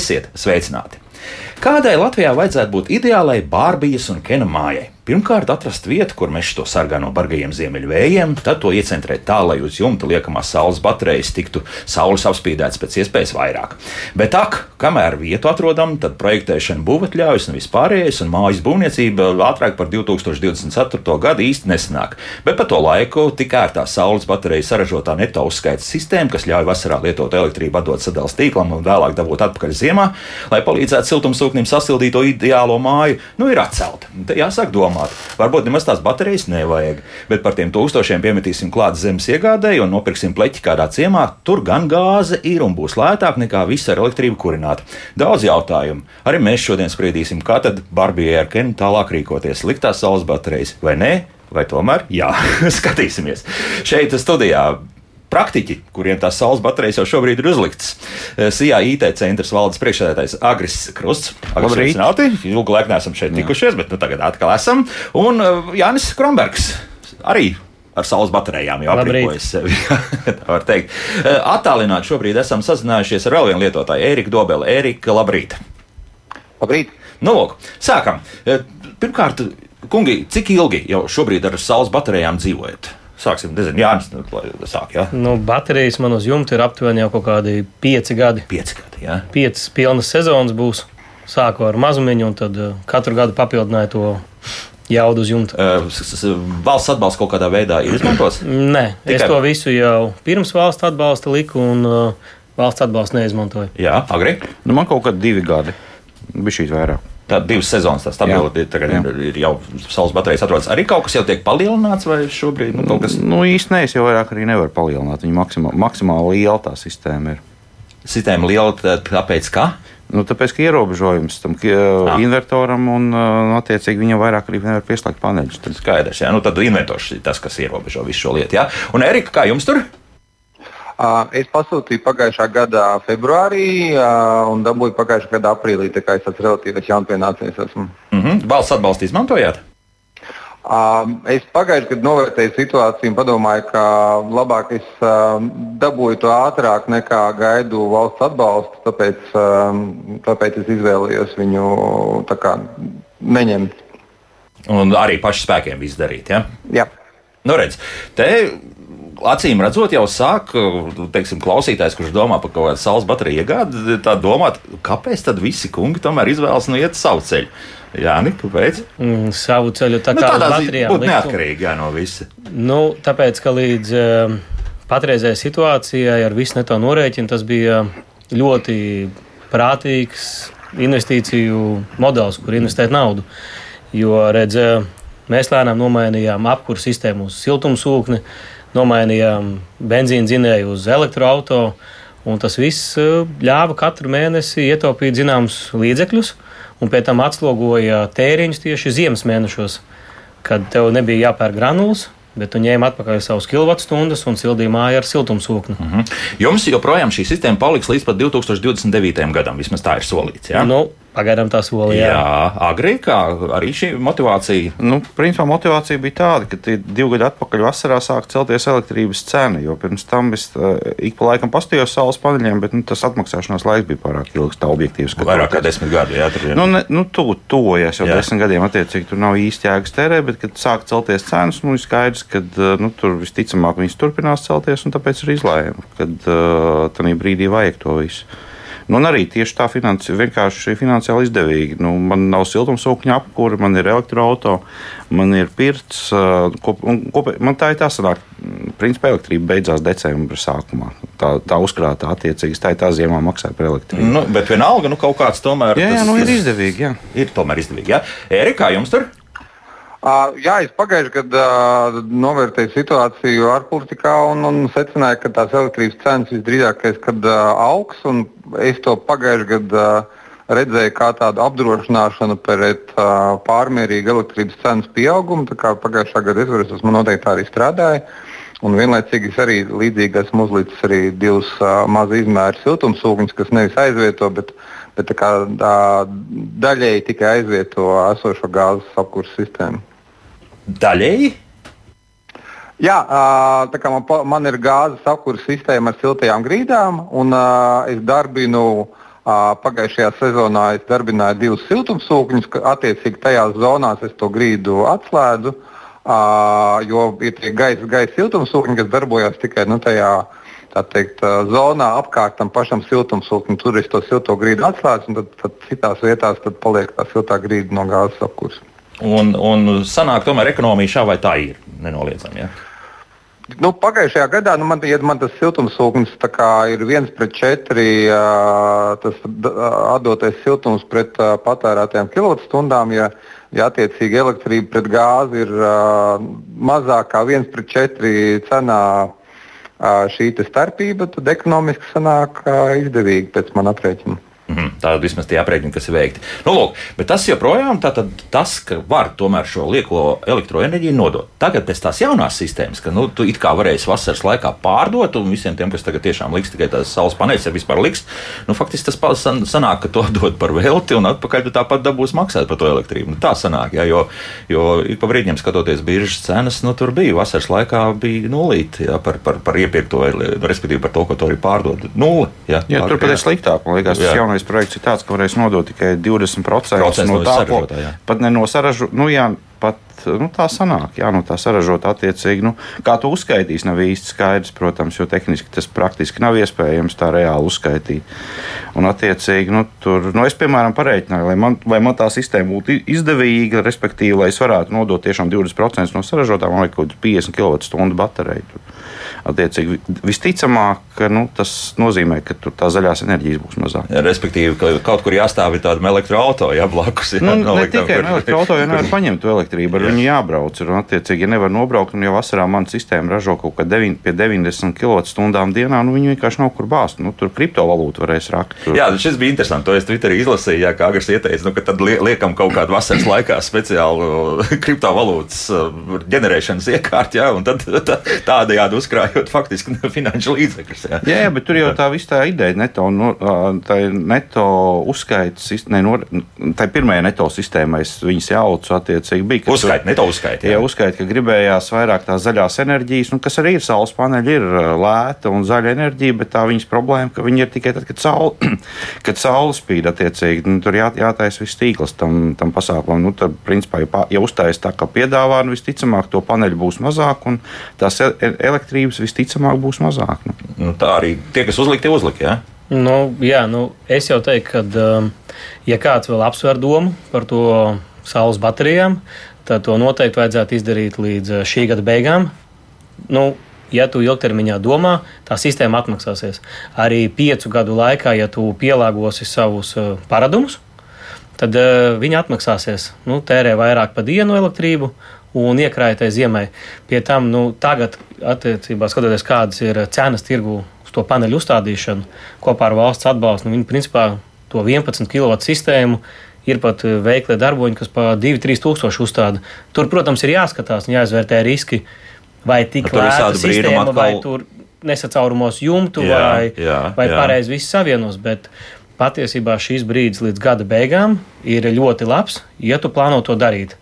Esiet sveicināti! Kādai Latvijā vajadzētu būt ideālai Bārbijas un Kena mājai? Pirmkārt, atrast vietu, kur mežs to sargā no bargajiem ziemeļvējiem, tad to iecentrēt tā, lai uz jumta liekamās saules baterijas tiktu saules apspīdētas pēc iespējas vairāk. Bet ak, kamēr vietu atrodam, tad projektēšana, būvatļaujas un vispārējais, un mājas būvniecība ātrāk par 2024. gadu īsti nesanāk. Bet pa to laiku tik ērtā saules baterijas saražotā neto uzskaits sistēma, kas ļauj vasarā lietot elektrību, atdot sadalījuma tīklam un vēlāk dabūt atpakaļ ziemā, lai palīdzētu siltumsūknim sasildīt to ideālo māju, nu ir atcelta. Te jāsāk domāt domāt. Varbūt nemaz tās baterijas nevajag, bet par tiem tūkstošiem piemetīsim klāt zemes iegādēji un nopirksim pleķi kādā ciemā. Tur gan gāze ir un būs lētāk nekā viss ar elektrību kurināt. Daudz jautājumu. Arī mēs šodien spriedīsim, kā tad Barbijai ar Kenu tālāk rīkoties. Liktās saules baterijas vai nē? Vai tomēr? Jā, skatīsimies. Šeit studijā praktiķi, kuriem tās saules baterijas jau šobrīd ir uzliktas. Eh, SIA IT centrs valdes priekšsēdētājs Agris Krusts. Agris, Ilgu laiku neesam šeit tikušies, bet nu, tagad atkal esam. Un eh, Jānis Krombergs arī ar saules baterijām jau aprīkojas sevi. tā var teikt. Eh, Attālināt šobrīd esam sazinājušies ar vēl vienu lietotāju, Eriku Dobelu. Erika, labrīt! Labrīt! Nu, lūk, sākam. Pirmkārt, kungi, cik ilgi jau šobrīd ar saules baterijām dzīvojat? Sāksim, nezinu, Jānis, nu, sāk, jā. Nu, baterijas man uz jumta ir aptuveni jau kaut kādi pieci gadi. Pieci gadi, jā. Piecas pilnas sezonas būs. Sāku ar mazumiņu un tad uh, katru gadu papildināju to jaudu uz jumta. Valsts atbalsts kaut kādā veidā ir izmantots? Nē, Tikai... es to visu jau pirms valsts atbalsta liku un uh, valsts atbalstu neizmantoju. Jā, agri? Nu, man kaut kādi divi gadi. Bija šī vairāk tā divas sezonas, tā stabilitāte tagad jā. ir, ir jau saules baterijas atrodas. Arī kaut kas jau tiek palielināts, vai šobrīd nu, kaut kas? Nu, īsti nē, es jau vairāk arī nevaru palielināt. Viņa maksimā, maksimāli liela tā sistēma ir. Sistēma liela, tāpēc kā? Nu, tāpēc, ka ierobežojums tam ah. invertoram un, nu, attiecīgi, viņam vairāk arī nevar pieslēgt paneļus. Tad skaidrs, jā, nu, tad inventors ir tas, kas ierobežo visu šo lietu. Jā. Un, Erika, kā jums tur? Es pasūtīju pagājušā gada februārī un dabūju pagājušā gada aprīlī. Tā kā es esmu relatīvi jaunpienācējs. Esmu. Mm -hmm. Valsts atbalstu izmantojāt? Es pagājušajā gadā novērtēju situāciju un padomāju, ka labāk es dabūju to ātrāk nekā gaidu valsts atbalstu. Tāpēc, tāpēc es izvēlējos viņu kā, neņemt. Un arī pašiem spēkiem izdarīt. Ja? Jā. Nu, redz, te acīm redzot, jau sāk teiksim, klausītājs, kurš domā par kaut kādu saules bateriju iegādi, tā domāt, kāpēc tad visi kungi tomēr izvēlas nu iet savu ceļu. Jā, Nika, kāpēc? Mm, savu ceļu tā nu, kā nu, baterijām. Būt neatkarīgi jā, no visa. Nu, tāpēc, ka līdz uh, patreizējai situācijai ar visu neto norēķinu tas bija ļoti prātīgs investīciju modelis, kur investēt naudu. Jo, redz, mēs lēnām nomainījām apkuru sistēmu uz siltumsūkni, uh, nomainījām benzīna dzinēju uz elektroautorātu. Un tas viss eh, ļāva katru mēnesi ietaupīt zināmus līdzekļus, un pēc tam atslogoja tēriņus tieši ziemas mēnešos, kad tev nebija jāpērk granulas, bet tu ņēmi atpakaļ savus kilovatstundas un sildīji māju ar siltumsūkni. Mm -hmm. Jums joprojām šī sistēma paliks līdz pat 2029. gadam, vismaz tā ir solīts. Ja? Nu, Pagaidām tā solī. Jā, jā agri kā arī šī motivācija. Nu, principā motivācija bija tāda, ka divu gadu atpakaļ vasarā sāk celties elektrības cena, jo pirms tam es uh, ik pa laikam pastījos saules paneļiem, bet nu, tas atmaksāšanās laiks bija pārāk ilgs, tā objektīvs. Vairāk kā desmit gadi, jā, tur ir. Nu, ne, nu, tu, tuvojies jau jā. desmit gadiem, attiecīgi tur nav īsti jēgas tērē, bet kad sāk celties cenas, nu, ir skaidrs, ka nu, tur visticamāk viņas turpinās celties, un tāpēc ir izlēma, ka uh, tajā brīdī vajag to visu. Nu, un arī tieši tā financi, vienkārši finansiāli izdevīgi. Nu, man nav siltumsūkņa apkūra, man ir elektroautorāta, man ir pirts. Kop, kop, man tā ir tā sanāk, principā elektrība beidzās decembra sākumā. Tā, tā uzkrāta attiecīgi, tā ir tā ziemā maksā par elektrību. Nu, bet vienalga, nu kaut kāds tomēr. Jā, jā nu, ir izdevīgi. Jā. Ir tomēr izdevīgi. Jā. Erika, jums tur? Jā, es pagājušajā gadā novērtēju situāciju ārpolitikā un, un secināju, ka tās elektrības cenas uh, augs. Es to pagājušajā gadā redzēju kā tādu apdrošināšanu pret pārmērīgu elektrības cenas pieaugumu. Pagājušā gada tas man noteikti arī strādāja. Un vienlaicīgi es arī līdzīgi esmu uzlicis arī divus uh, mazu izmēru siltumsūkņus, kas nevis aizvieto, bet, bet kā, uh, daļēji tikai aizvieto esošo gāzes apkurses sistēmu. Daļēji? Jā, tā kā man, man ir gāzes apkurss sistēma ar siltajām grīdām, un es darbinu pagājušajā sezonā es darbināju divus siltumsūkņus, attiecīgi tajās zonās es to grīdu atslēdzu, jo ir tie gaisa, gaisa siltumsūkņi, kas darbojas tikai nu, tajā teikt, zonā apkārt tam pašam siltumsūknim. Tur es to silto grīdu atslēdzu, un tad, tad citās vietās tad paliek tā siltā grīda no gāzes apkursa. Un, un sanāk, tomēr ekonomija šā vai tā ir nenoliedzama. Ja? Nu, pagājušajā gadā nu, man, ja man tas siltumsūknis ir viens pret četri, tas atdotais siltums pret patērētajām kilovatstundām. Ja, ja attiecīgi elektrība pret gāzi ir mazāk kā viens pret četri cenā šī starpība, tad ekonomiski sanāk izdevīgi pēc man aprēķina. Mhm, tā ir vismaz tie aprēķini, kas ir veikti. Nu, lūk, bet tas joprojām ir tas, ka var tomēr šo lieko elektroenerģiju nodot. Tagad pēc tās jaunās sistēmas, ka nu, tu it kā varēsi vasaras laikā pārdot, un visiem tiem, kas tagad tiešām liks tikai tās saules paneļus, ja vispār liks, nu, faktiski tas sanāk, ka to dod par velti, un atpakaļ tu tāpat dabūsi maksāt par to elektrību. Nu, tā sanāk, ja, jo, jo ik pa brīdim skatoties biržas cenas, nu, tur bija vasaras laikā bija nulīti ja, par, par, par iepirkto, respektīvi par to, ko to arī pārdod. Nulle. Ja, jā, tur pat ir sliktāk, man liekas, tas jaunais projekts ir tāds, ka varēs nodot tikai 20% no tā, ko pat ne no saražu. Nu, jā, pat nu, tā sanāk, jā, nu, tā saražot attiecīgi. Nu, kā to uzskaitīs, nav īsti skaidrs, protams, jo tehniski tas praktiski nav iespējams tā reāli uzskaitīt. Un, attiecīgi, nu, tur, nu, es, piemēram, pareiķināju, lai man, lai man tā sistēma būtu izdevīga, respektīvi, lai es varētu nodot tiešām 20% no saražotā, man kādu 50 kWh bateriju. Attiecīgi, visticamāk, ka, nu, tas nozīmē, ka tur tā zaļās enerģijas būs mazāk. Ja, respektīvi, ka kaut kur jāstāv ir tādam elektroautorātam, ja blakus ir. Nu, ne tikai elektroautorātam, ja nevar paņemt elektrību, ar. Viņu jābrauc. Un, attiecīgi, ja nevar nobraukt, un jau vasarā man sistēma ražo kaut kā 9, pie 90 kWh dienā, nu viņi vienkārši nav kur bāzt. Nu, tur kriptovalūtu varēs rakt. Tur. Jā, šis bija interesanti. To es Twitterī izlasīju, jā, kā Agris ieteica, nu, ka tad liekam kaut kādu vasaras laikā speciālu kriptovalūtas uh, ģenerēšanas iekārtu, jā, un tad tā, tādējādi uzkrājot faktiski finanšu līdzekļus. Jā. jā, bet tur jau tā viss tā ideja, neto, no, tā neto uzskaitas, ne, no, tā pirmajā neto sistēmā es viņas jaucu attiecīgi bija. Uzskait, neto uzskait. Jā, jā uzskait, ka gribējās vairāk tās zaļās enerģijas, nu, kas arī ir saules paneļi, ir lēta un zaļa enerģija, bet tā viņas problēma, ka viņi ir tikai tad, kad saule, kad saule spīd attiecīgi. Nu, tur jā, jātaisa viss tīkls tam, tam pasākumam. Nu, tad, principā, ja, ja uztājas tā, kā piedāvā, nu, visticamāk, to paneļu būs mazāk un tās e, e, elektrības visticamāk būs mazāk. Nu. Nu, tā arī tie, kas uzlika, tie uzlika. Ja? Nu, jā, nu, es jau teiktu, ka, um, ja kāds vēl apsver domu par to saules baterijām, tad to noteikti vajadzētu izdarīt līdz uh, šī gada beigām. Nu, ja tu ilgtermiņā domā, tā sistēma atmaksāsies. Arī piecu gadu laikā, ja tu pielāgosi savus uh, paradumus, tad uh, viņi atmaksāsies. Nu, tērē vairāk par dienu elektrību un iekrājai ziemai. Pie tam nu, tagad, attiecībā skatoties, kādas ir cenas tirgu uz to paneļu uzstādīšanu, kopā ar valsts atbalstu, nu, viņi principā to 11 kW sistēmu. Ir pat veikli darboņi, kas pa 2-3 tūkstoši uzstāda. Tur, protams, ir jāskatās un jāizvērtē riski, vai tik lēta sistēma, atkal... vai tur nesacaurumos jumtu, jā, vai, jā, vai pareizi viss savienos. Bet patiesībā šīs brīdis līdz gada beigām ir ļoti labs, ja tu plāno to darīt.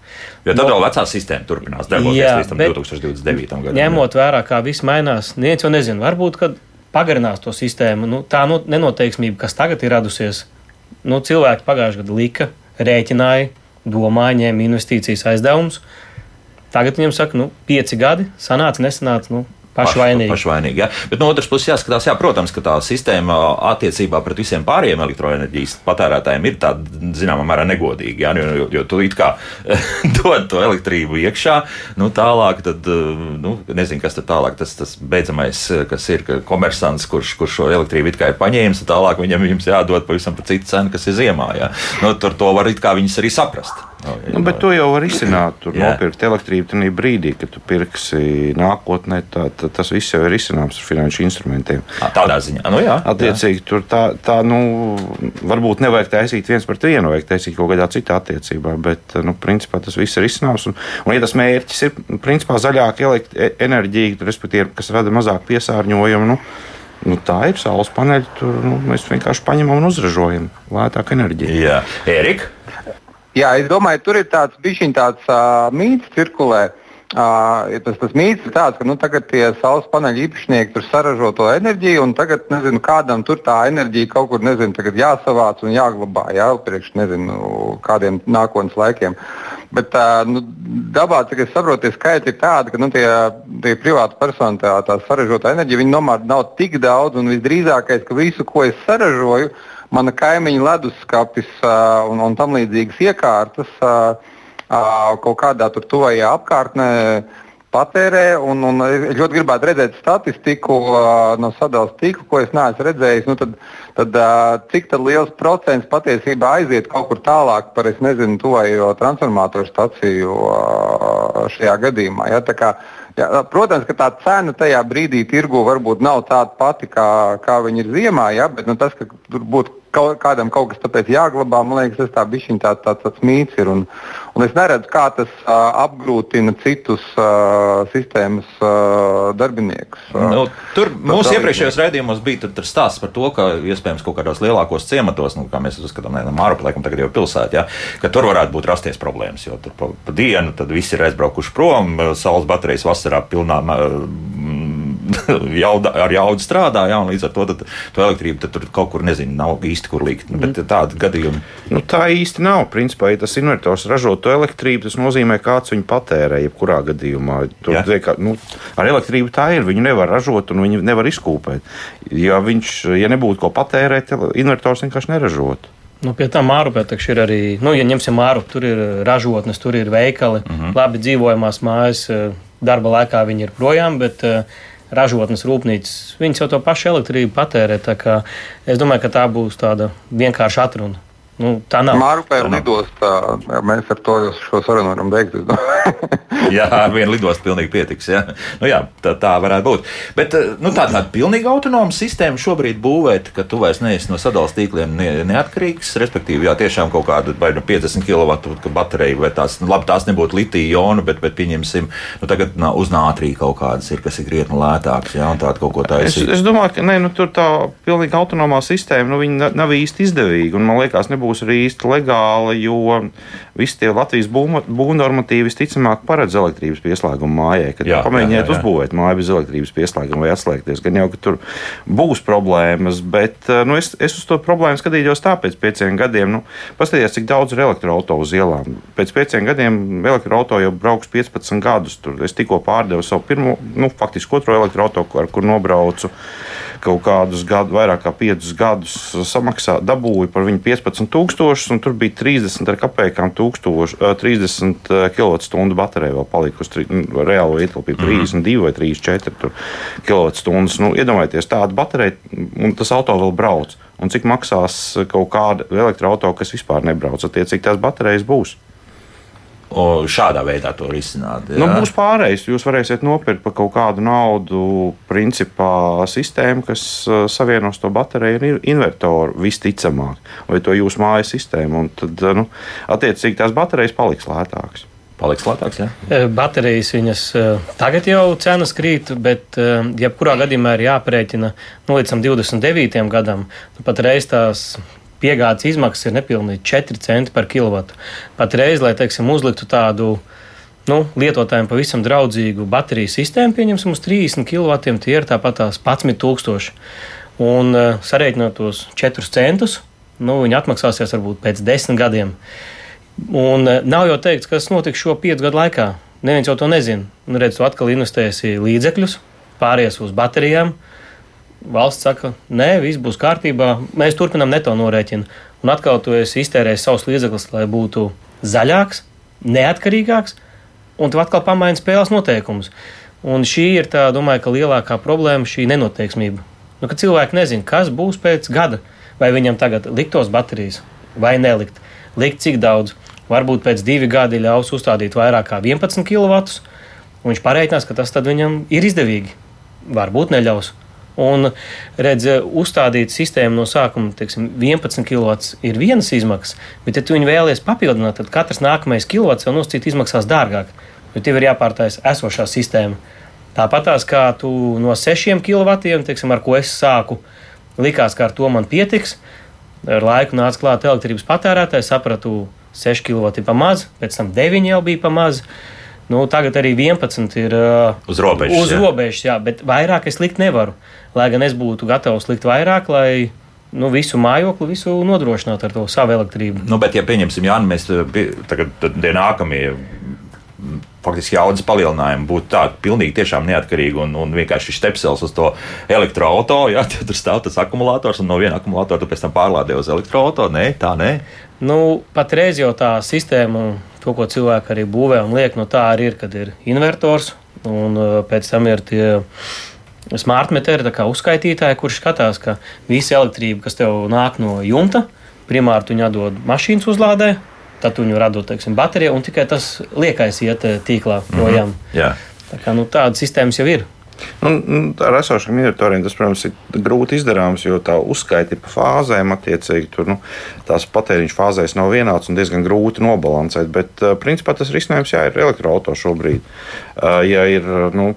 Jo tad no, vēl vecā sistēma turpinās darboties jā, līdz 2029. gadam. Ņemot vērā, kā viss mainās, neviens jau nezina. Varbūt, kad pagarinās to sistēmu, nu, tā nu, nenoteiksmība, kas tagad ir radusies, nu, cilvēki pagājušajā gadā lika, rēķināja, domāja, ņēma investīcijas aizdevumus. Tagad viņiem saka, nu, pieci gadi, sanāca, nesanāca. Nu, Pašvainīgi. Pašvainīgi ja? Bet no otras puses jāskatās, jā, protams, ka tā sistēma attiecībā pret visiem pārējiem elektroenerģijas patērētājiem ir tāda, zināmā mērā, negodīga. Ja? Jo, jo tu it kā dod to elektrību iekšā, nu tālāk, tad, nu, nezinu, kas tad tālāk, tas, tas beidzamais, kas ir ka komersants, kurš, kurš šo elektrību it kā ir paņēmis, tad tālāk viņam jums jādod pavisam par citu cenu, kas ir ziemā. Ja? Nu, tur to var it kā viņas arī saprast. Nu, bet to jau var izsināt. Tur jā. nopirkt elektrību tajā brīdī, kad tu pirksi nākotnē. Tā, tā, tas viss jau ir izsināms ar finanšu instrumentiem. Tādā ziņā, nu jā. Attiecīgi, jā. tur tā, tā nu, varbūt nevajag taisīt viens pret vienu, vajag taisīt kaut kādā citā attiecībā. Bet, nu, principā tas viss ir izsināms. Un, un ja tas mērķis ir, principā, zaļāka e, enerģija, respektīvi, kas rada mazāk piesārņojumu. Nu, Nu, tā ir saules paneļi. Tur nu, mēs vienkārši paņemam un uzražojam lētāku enerģiju. Jā, Erika. Jā, es domāju, tur ir tāds bišķiņ tāds uh, mīts cirkulē. Uh, tas, tas mīts ir tāds, ka nu, tagad tie saules paneļu īpašnieki tur saražo to enerģiju, un tagad nezinu, kādam tur tā enerģija kaut kur nezinu, jāsavāc un jāglabā jā, priekš nezinu, kādiem nākotnes laikiem. Bet uh, nu, dabā, cik es saprotu, tie skaitļi ir tādi, ka nu, tie, tie privāti personi tā, tā saražotā enerģija nomāda nav tik daudz, un visdrīzākais, ka visu, ko es saražoju, mana kaimiņa leduskapis uh, un, un tam līdzīgas iekārtas. Uh, kaut kādā tur tuvajā apkārtnē patērē. Un, un ļoti gribētu redzēt statistiku no sadalījuma tīkla, ko es neesmu redzējis. Nu, tad, tad, cik tad liels procents patiesībā aiziet kaut kur tālāk par, es nezinu, tuvējo transformatoru staciju šajā gadījumā. Ja? Jā, protams, ka tā cena tajā brīdī tirgu varbūt nav tāda pati, kā, kā viņa ir ziemā, ja? bet nu, tas, ka tur būtu kaut, kādam kaut kas tāpēc jāglabā, man liekas, tas tā bišķiņ tā, tā, tāds mīts ir. Un, un es neredzu, kā tas uh, apgrūtina citus uh, sistēmas uh, darbiniekus. Uh, nu, tur mūsu iepriekšējos raidījumos bija stāsts par to, ka iespējams kaut kādos lielākos ciematos, nu, kā mēs uzskatām, ne Māruplēkam tagad jau pilsētā, ja, ka tur varētu būt rasties problēmas, jo tur pa, pa dienu tad visi ir aizbraukuši prom, saules baterijas vasarā pilnā jauda, ar jaudu strādā, jā, un līdz ar to tad, to elektrību tur kaut kur nezinu, nav īsti kur likt. Nu, bet mm. tādi gadījumi. Nu, tā īsti nav. Principā, ja tas invertors ražo to elektrību, tas nozīmē, kāds viņu patērē. Jebkurā gadījumā tur tiek, nu, ar elektrību tā ir. Viņu nevar ražot un viņu nevar izkūpēt. Ja viņš, ja nebūtu ko patērēt, invertors vienkārši neražotu. Nu, pie tā mārupē ir arī, nu, ja ņemsim māru, tur ir ražotnes, tur ir veikali, uh mhm. -huh. labi dzīvojamās mājas, darba laikā viņi ir projām, bet uh, ražotnes rūpnīcas, viņas jau to pašu elektrību patērē. Es domāju, ka tā būs tāda vienkārša atruna. Nu, tā nav. Mārupē ir lidostā. Mēs ar to šo sarunu varam beigt. jā, ar vienu lidostu pilnīgi pietiks. Jā, nu, jā tā, tā varētu būt. Bet eh, nu, tā, tāda pilnīgi autonoma sistēma šobrīd būvēt, ka tu vairs neesi no sadalījuma tīkliem ne, neatkarīgs. Respektīvi, jā, tiešām kaut kāda vai nu 50 kW baterija, vai tās, nu, labi, tās nebūtu litija jona, bet, bet pieņemsim, nu, tagad na, uz nātrī kaut kādas ir, kas ir krietni lētākas, jā, un tāda kaut ko tāda. Es, es domāju, ka ne, nu, tur tā pilnīgi autonomā sistēma, nu, nav īsti izdevīga, un man liekas, nebūs nebūs arī īsti legāla, jo visi tie Latvijas būvnormatīvi visticamāk paredz elektrības pieslēgumu mājai. Kad jā, pamēģiniet jā, jā, jā. uzbūvēt māju bez elektrības pieslēguma vai atslēgties, gan jau, ka tur būs problēmas, bet eh, nu, es, es uz to problēmu skatījos tā pēc pieciem gadiem. Nu, Paskatieties, cik daudz ir elektroautorātu uz ielām. Pēc pieciem gadiem elektroautorātu jau brauks 15 gadus. Tur es tikko pārdevu savu pirmo, nu, faktiski otro elektroautorātu, ar kur nobraucu kaut kādus gadus, vairāk kā 5 gadus samaksā, dabūju par viņu 15,000, un tur bija 30 ar kapekām, 1000, 30 kWh baterija vēl palikusi. Nu, reāli ietilpīja 32 vai 34 kWh. Nu, iedomājieties, tāda baterija, un tas auto vēl brauc. Un cik maksās kaut kāda elektroautorāta, kas vispār nebrauc, attiecīgi tās baterijas būs šādā veidā to risināt. Ja? Nu, būs pārējais. Jūs varēsiet nopirkt par kaut kādu naudu, principā sistēmu, kas savienos to bateriju ar invertoru visticamāk, vai to jūsu mājas sistēmu. Un tad, nu, attiecīgi, tās baterijas paliks lētākas. Paliks lētāks, jā. Baterijas viņas tagad jau cenas krīt, bet jebkurā gadījumā ir jāprēķina nu, līdz 29. gadam. Nu, pat reiz tās piegādes izmaksas ir nepilnīgi 4 centi par kilovatu. Pat reiz, lai teiksim, uzliktu tādu nu, lietotājiem pavisam draudzīgu bateriju sistēmu, pieņemsim uz 30 kW, tie ir tāpat tās 11,000. Un uh, sarēķinot tos 4 centus, nu, viņi atmaksāsies varbūt pēc 10 gadiem. Un uh, nav jau teikts, kas notiks šo 5 gadu laikā. Neviens jau to nezina. Nu, redz, tu atkal investēsi līdzekļus, pāries uz baterijām, uh, valsts saka, nē, viss būs kārtībā, mēs turpinām neto norēķinu. Un atkal tu esi iztērējis savus līdzekļus, lai būtu zaļāks, neatkarīgāks, un tu atkal pamaini spēles noteikumus. Un šī ir tā, domāju, ka lielākā problēma šī nenoteiksmība. Nu, ka cilvēki nezina, kas būs pēc gada, vai viņam tagad liktos baterijas vai nelikt, likt cik daudz. Varbūt pēc divi gadi ļaus uzstādīt vairāk kā 11 kW, un viņš pareiķinās, ka tas viņam ir izdevīgi. Varbūt neļaus. Un, redz, uzstādīt sistēmu no sākuma, teiksim, 11 kW ir vienas izmaksas, bet, ja tu viņu vēlies papildināt, tad katrs nākamais kilovatts jau nosacīt izmaksās dārgāk, jo tev ir jāpārtais esošā sistēma. Tāpat tās kā tu no 6 kW, teiksim, ar ko es sāku, likās, ka ar to man pietiks. Ar laiku nāca klāt elektrības patērētājs, sapratu, 6 kW ir pa maz, pēc tam 9 jau bija pa maz. Nu, tagad arī 11 ir uh, uz robežas. Uz jā. robežas, jā, bet vairāk es likt nevaru. Lai gan es būtu gatavs likt vairāk, lai nu, visu mājokli, visu nodrošināt ar to savu elektrību. Nu, bet, ja pieņemsim, Jānis, mēs eh, tagad tie nākamie faktiski jaudas palielinājumi būtu tādi pilnīgi tiešām neatkarīgi un, un vienkārši stepsels uz to elektroautorātu. Ja, tur stāv tas akumulators un no viena akumulátora tu pēc tam pārlādē uz elektroautorātu. Nē, tā nē. Nu, patreiz jau tā sistēma, to, ko cilvēki arī būvē un liek, no nu, tā arī ir, kad ir invertors un uh, pēc tam ir tie smartmetri, kā uzskaitītāji, kurš skatās, ka visa elektrība, kas tev nāk no jumta, primāri tu viņu dod mašīnas uzlādē, tad viņu radot teiksim, bateriju, un tikai tas liekais iet eh, tīklā mhm. projām. Mm -hmm. Tā kā, nu, tādas sistēmas jau ir. Nu, nu, ar esošiem invertoriem tas, protams, ir grūti izdarāms, jo tā uzskaita pa fāzēm, attiecīgi, tur nu, tās patēriņš fāzēs nav vienāds un diezgan grūti nobalansēt. Bet, principā, tas risinājums jā, ir elektroautorāts šobrīd. Ja ir nu,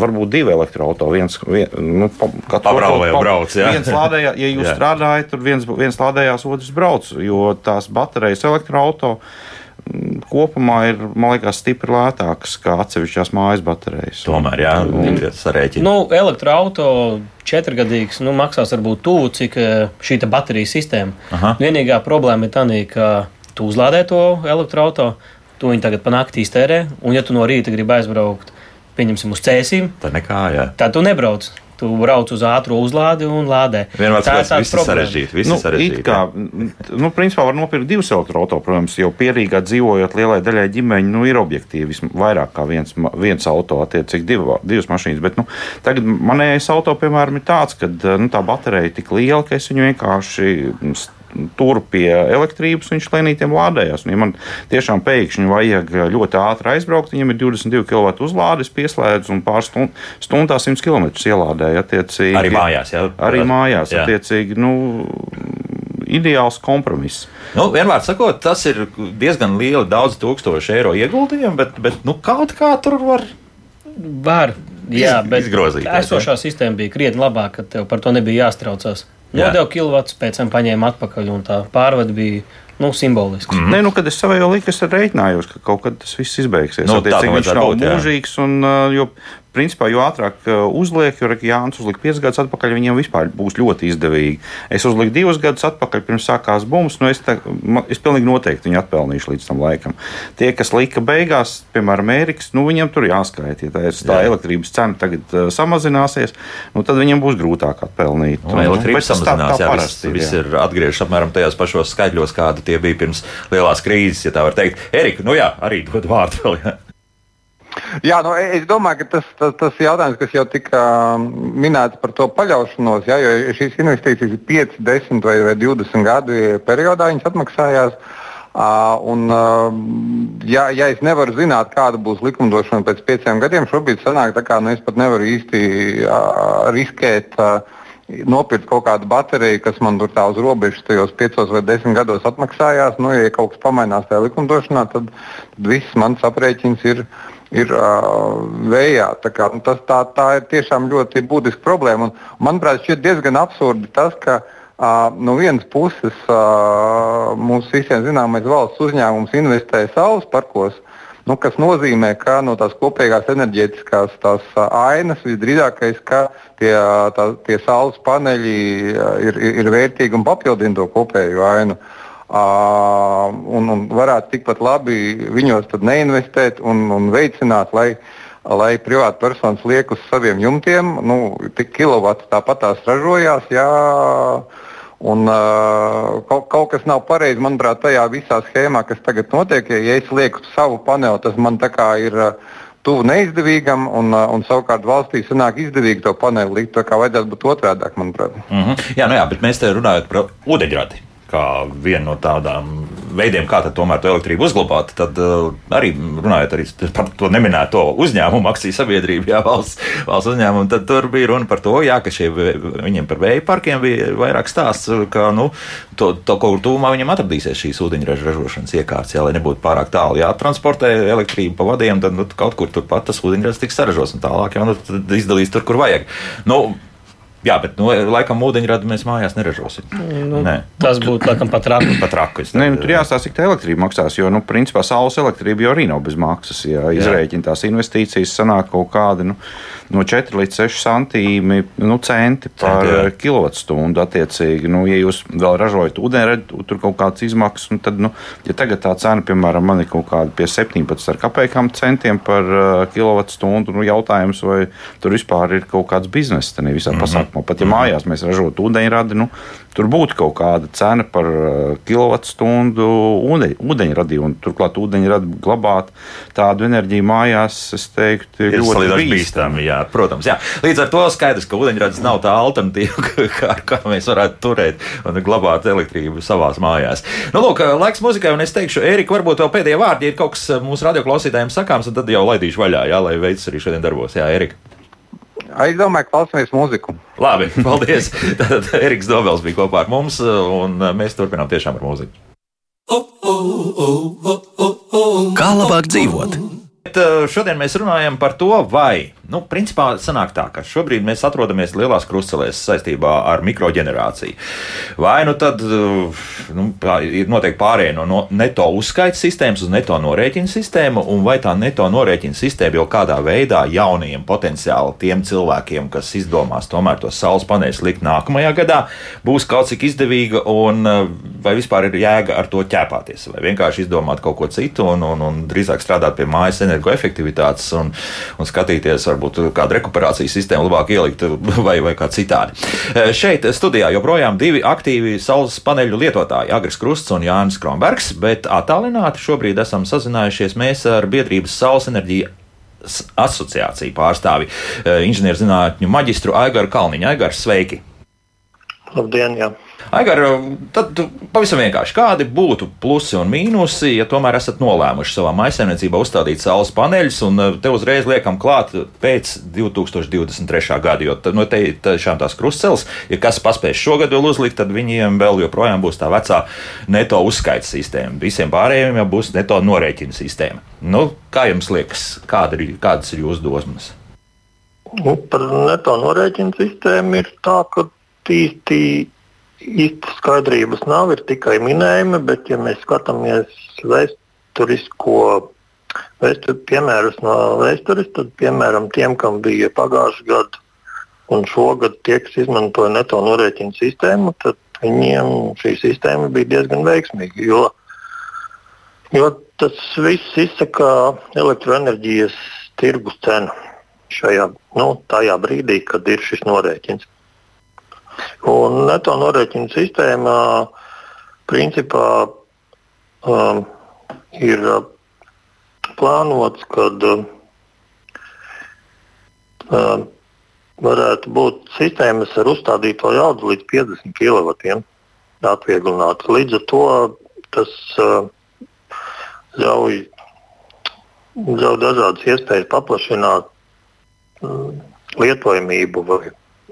varbūt divi elektroautori. Viens, vien, nu, Pabrauc, brauc, jā. viens lādējā, ja jūs jā. strādājat, tad viens, viens lādējās, otrs brauc, jo tās baterijas elektroautorāts kopumā ir, man liekas, stipri lētākas nekā atsevišķās mājas baterijas. Tomēr, jā, tas sarēķina. Nu, elektroautorāts četrgadīgs nu, maksās varbūt tuvu, cik eh, šī baterijas sistēma. Aha. Vienīgā problēma ir tā, ka tu uzlādē to elektroautorātu, tu viņu tagad panākt iztērē, un ja tu no rīta gribi aizbraukt pieņemsim uz cēsīm, tad nekā, jā. Tad tu nebrauc. Tu brauc uz ātrā uzlādi un lādē. Vienmēr tā ir tā sarežģīta. Visi nu, sarežģīti. Kā, nu, principā var nopirkt divus elektroautorātus. Protams, jau pierīgā dzīvojot lielai daļai ģimeņu, nu, ir objektīvi vairāk kā viens, viens auto, attiecīgi div, divas mašīnas. Bet nu, tagad manējais auto, piemēram, ir tāds, ka nu, tā baterija ir tik liela, ka es viņu vienkārši tur pie elektrības, viņš lēnītiem lādējās. Un, ja man tiešām pēkšņi vajag ļoti ātri aizbraukt, viņam ir 22 kW uzlādes, pieslēdz un pāris stundā 100 km ielādēja. Arī mājās, jā. Arī mājās, jā. attiecīgi. Nu, ideāls kompromiss. Nu, vienmēr sakot, tas ir diezgan lieli, daudz tūkstoši eiro ieguldījumi, bet, bet nu, kaut kā tur var. Var, jā, bet izgrozīt. Esošā sistēma bija krietni labāka, ka tev par to nebija jāstraucās. Nodeva kilovatu, pēc tam paņēma atpakaļ, un tā pārvade bija nu, simbolisks. Mm -hmm. Nē, nu, kad es savai liku, es rēķinājos, ka kaut kad tas viss izbeigsies. Nu, tā, viņš nav būt, mūžīgs, un, jo principā, jo ātrāk uh, uzliek, jo Jānis uzlika 5 gadus atpakaļ, viņiem vispār būs ļoti izdevīgi. Es uzliku 2 gadus atpakaļ, pirms sākās bums, nu es, tā, es pilnīgi noteikti viņu atpelnīšu līdz tam laikam. Tie, kas lika beigās, piemēram, Ēriks, nu viņiem tur jāskaita. Ja tā, tā elektrības cena tagad uh, samazināsies, nu, tad viņiem būs grūtāk atpelnīt. Nu, elektrības samazinās, tā, tā jā, parasti, viss, viss ir atgriežas apmēram tajos pašos skaitļos, kādi tie bija pirms lielās krīzes, ja tā var teikt. Erika, nu jā, arī dod vārdu vēl. Jā. Jā, nu, es domāju, ka tas, tas, tas jautājums, kas jau tika um, minēts par to paļaušanos, jā, jo šīs investīcijas ir 5, 10 vai, vai 20 gadu periodā, viņas atmaksājās. Uh, un, uh, ja, ja es nevaru zināt, kāda būs likumdošana pēc pieciem gadiem, šobrīd sanāk, kā nu, es pat nevaru īsti uh, riskēt. Uh, nopirkt kaut kādu bateriju, kas man tur tā uz robežas tajos piecos vai desmit gados atmaksājās. Nu, ja kaut kas pamainās tajā likumdošanā, tad, tad viss mans aprēķins ir, ir uh, vējā. Tā, kā, nu, tas, tā, tā ir tiešām ļoti būtiska problēma. Un, manuprāt, šķiet diezgan absurdi tas, ka uh, no vienas puses uh, mums visiem zināmais valsts uzņēmums investē saules parkos. Nu, kas nozīmē, ka no tās kopīgās enerģētiskās tās ainas visdrīzākais, ka tie, tā, tie saules paneļi ir, ir, ir vērtīgi un papildina to kopējo ainu. Uh, un, un varētu tikpat labi viņos neinvestēt un, un veicināt, lai, lai privāta personas liek uz saviem jumtiem. Nu, tik kilovati tāpat tās ražojās. Jā, Un, uh, kaut, kaut kas nav pareizi, manuprāt, tajā visā schēmā, kas tagad notiek. Ja es lieku savu paneli, tas man tā kā ir uh, tuvu neizdevīgam, un, un savukārt valstī sanāk izdevīgi to paneli likt. Tā kā vajadzētu būt otrādi, manuprāt. Mm -hmm. Jā, nu jā, bet mēs te runājam par ūdeņradi kā vienu no tādām veidiem, kā tomēr to elektrību uzglabāt, tad uh, arī runājot arī par to neminēto uzņēmumu, akciju sabiedrību, jā, valsts, valsts uzņēmumu, tad tur bija runa par to, jā, ka šie, viņiem par vēja parkiem bija vairāk stāsts, ka nu, to, to kaut kur tūmā viņiem atradīsies šīs ūdeņraža ražošanas iekārtas, jā, lai nebūtu pārāk tālu jātransportē elektrību pa vadiem, tad nu, kaut kur turpat tas ūdeņražs tiks saražots un tālāk jau nu, izdalīs tur, kur vajag. Nu, Jā, bet no, nu, laikam ūdeņradu mēs mājās neražosim. Nu, Nē. Tas būtu laikam pat raku. pat raku Nē, nu, tur jāstāsta, cik tā elektrība maksās. Jo, nu, principā, saules elektrība jau arī nav bez maksas. Ja izrēķina tās investīcijas, sanāk kaut kādi nu, no 4 līdz 6 centīmi nu, centi par Centi, kilovatstundu. Attiecīgi, nu, ja jūs vēl ražojat ūdeņradu, tur kaut kādas izmaksas, nu, tad, nu, ja tagad tā cena, piemēram, man ir kaut kāda pie 17 kopējām centiem par uh, kilovatstundu, nu, jautājums, vai tur vispār ir kaut kāds bizness tajā visā mm -hmm. pasākumā. Pat ja mm -hmm. mājās mēs ražotu ūdeņradi, nu, tur būtu kaut kāda cena par uh, kilovatstundu ūdeņ, ūdeņradi, un turklāt ūdeņradi glabāt tādu enerģiju mājās, es teiktu, ir, ļoti bīstami. Jā, protams, jā. Līdz ar to skaidrs, ka ūdeņradis nav tā alternatīva, kā, kā mēs varētu turēt un glabāt elektrību savās mājās. Nu, lūk, laiks muzikai, un es teikšu, Erika, varbūt vēl pēdējie vārdi ir kaut kas mūsu radioklausītājiem sakāms, un tad jau laidīšu vaļā, jā, lai veids arī šodien darbos. Jā, Erika. Es domāju, ka klausāmies mūziku. Labi, paldies. Tad Eriks Dobels bija kopā ar mums, un mēs turpinām tiešām ar mūziku. Kā labāk dzīvot? Bet eh, šodien mēs runājam par to, vai, nu, principā sanāk tā, ka šobrīd mēs atrodamies lielās krustcelēs saistībā ar mikroģenerāciju. Vai nu tad eh, nu, ir noteikti pārējai no, no neto uzskaita sistēmas uz neto norēķina sistēmu, un vai tā neto norēķina sistēma jau kādā veidā jaunajiem potenciāli tiem cilvēkiem, kas izdomās tomēr tos saules paneļus likt nākamajā gadā, būs kaut cik izdevīga, un eh, vai vispār ir jēga ar to ķēpāties, vai vienkārši izdomāt kaut ko citu un, un, un drīzāk strādāt pie mājas enerģijas energoefektivitātes un, un skatīties, varbūt kādu rekuperācijas sistēmu labāk ielikt vai, vai kā citādi. Eh, šeit studijā joprojām divi aktīvi saules paneļu lietotāji - Agris Krusts un Jānis Kronbergs, bet attālināti šobrīd esam sazinājušies mēs ar biedrības saules enerģiju asociāciju pārstāvi eh, inženierzinātņu maģistru Aigaru Kalniņu. Aigars, sveiki! Labdien! Jā. Aigar, tad pavisam vienkārši, kādi būtu plusi un mīnusi, ja tomēr esat nolēmuši savā maisaimniecībā uzstādīt saules paneļus, un eh, te uzreiz liekam klāt pēc 2023. gada, jo no te tiešām tās krustceles, ja kas paspēs šogad vēl uzlikt, tad viņiem vēl joprojām būs tā vecā neto uzskaits sistēma. Visiem pārējiem jau būs neto norēķina sistēma. Nu, kā jums liekas, kāda ir, kādas ir jūsu dosmas? Nu, par neto norēķinu sistēmu ir tā, ka īsti īsti skaidrības nav, ir tikai minējumi, bet, ja mēs skatāmies vēsturisko vēstur, piemērus no vēstures, tad, piemēram, tiem, kam bija pagājušā gada un šogad tie, kas izmantoja neto norēķinu sistēmu, tad viņiem šī sistēma bija diezgan veiksmīga. Jo, jo tas viss izsaka elektroenerģijas tirgus cenu šajā nu, brīdī, kad ir šis norēķins. Un neto norēķinu sistēmā principā um, ir uh, plānots, ka uh, um, varētu būt sistēmas ar uzstādīto jaudu līdz 50 kW atvieglināt. Līdz ar to tas uh, ļauj, ļauj dažādas iespējas paplašināt um, lietojamību vai,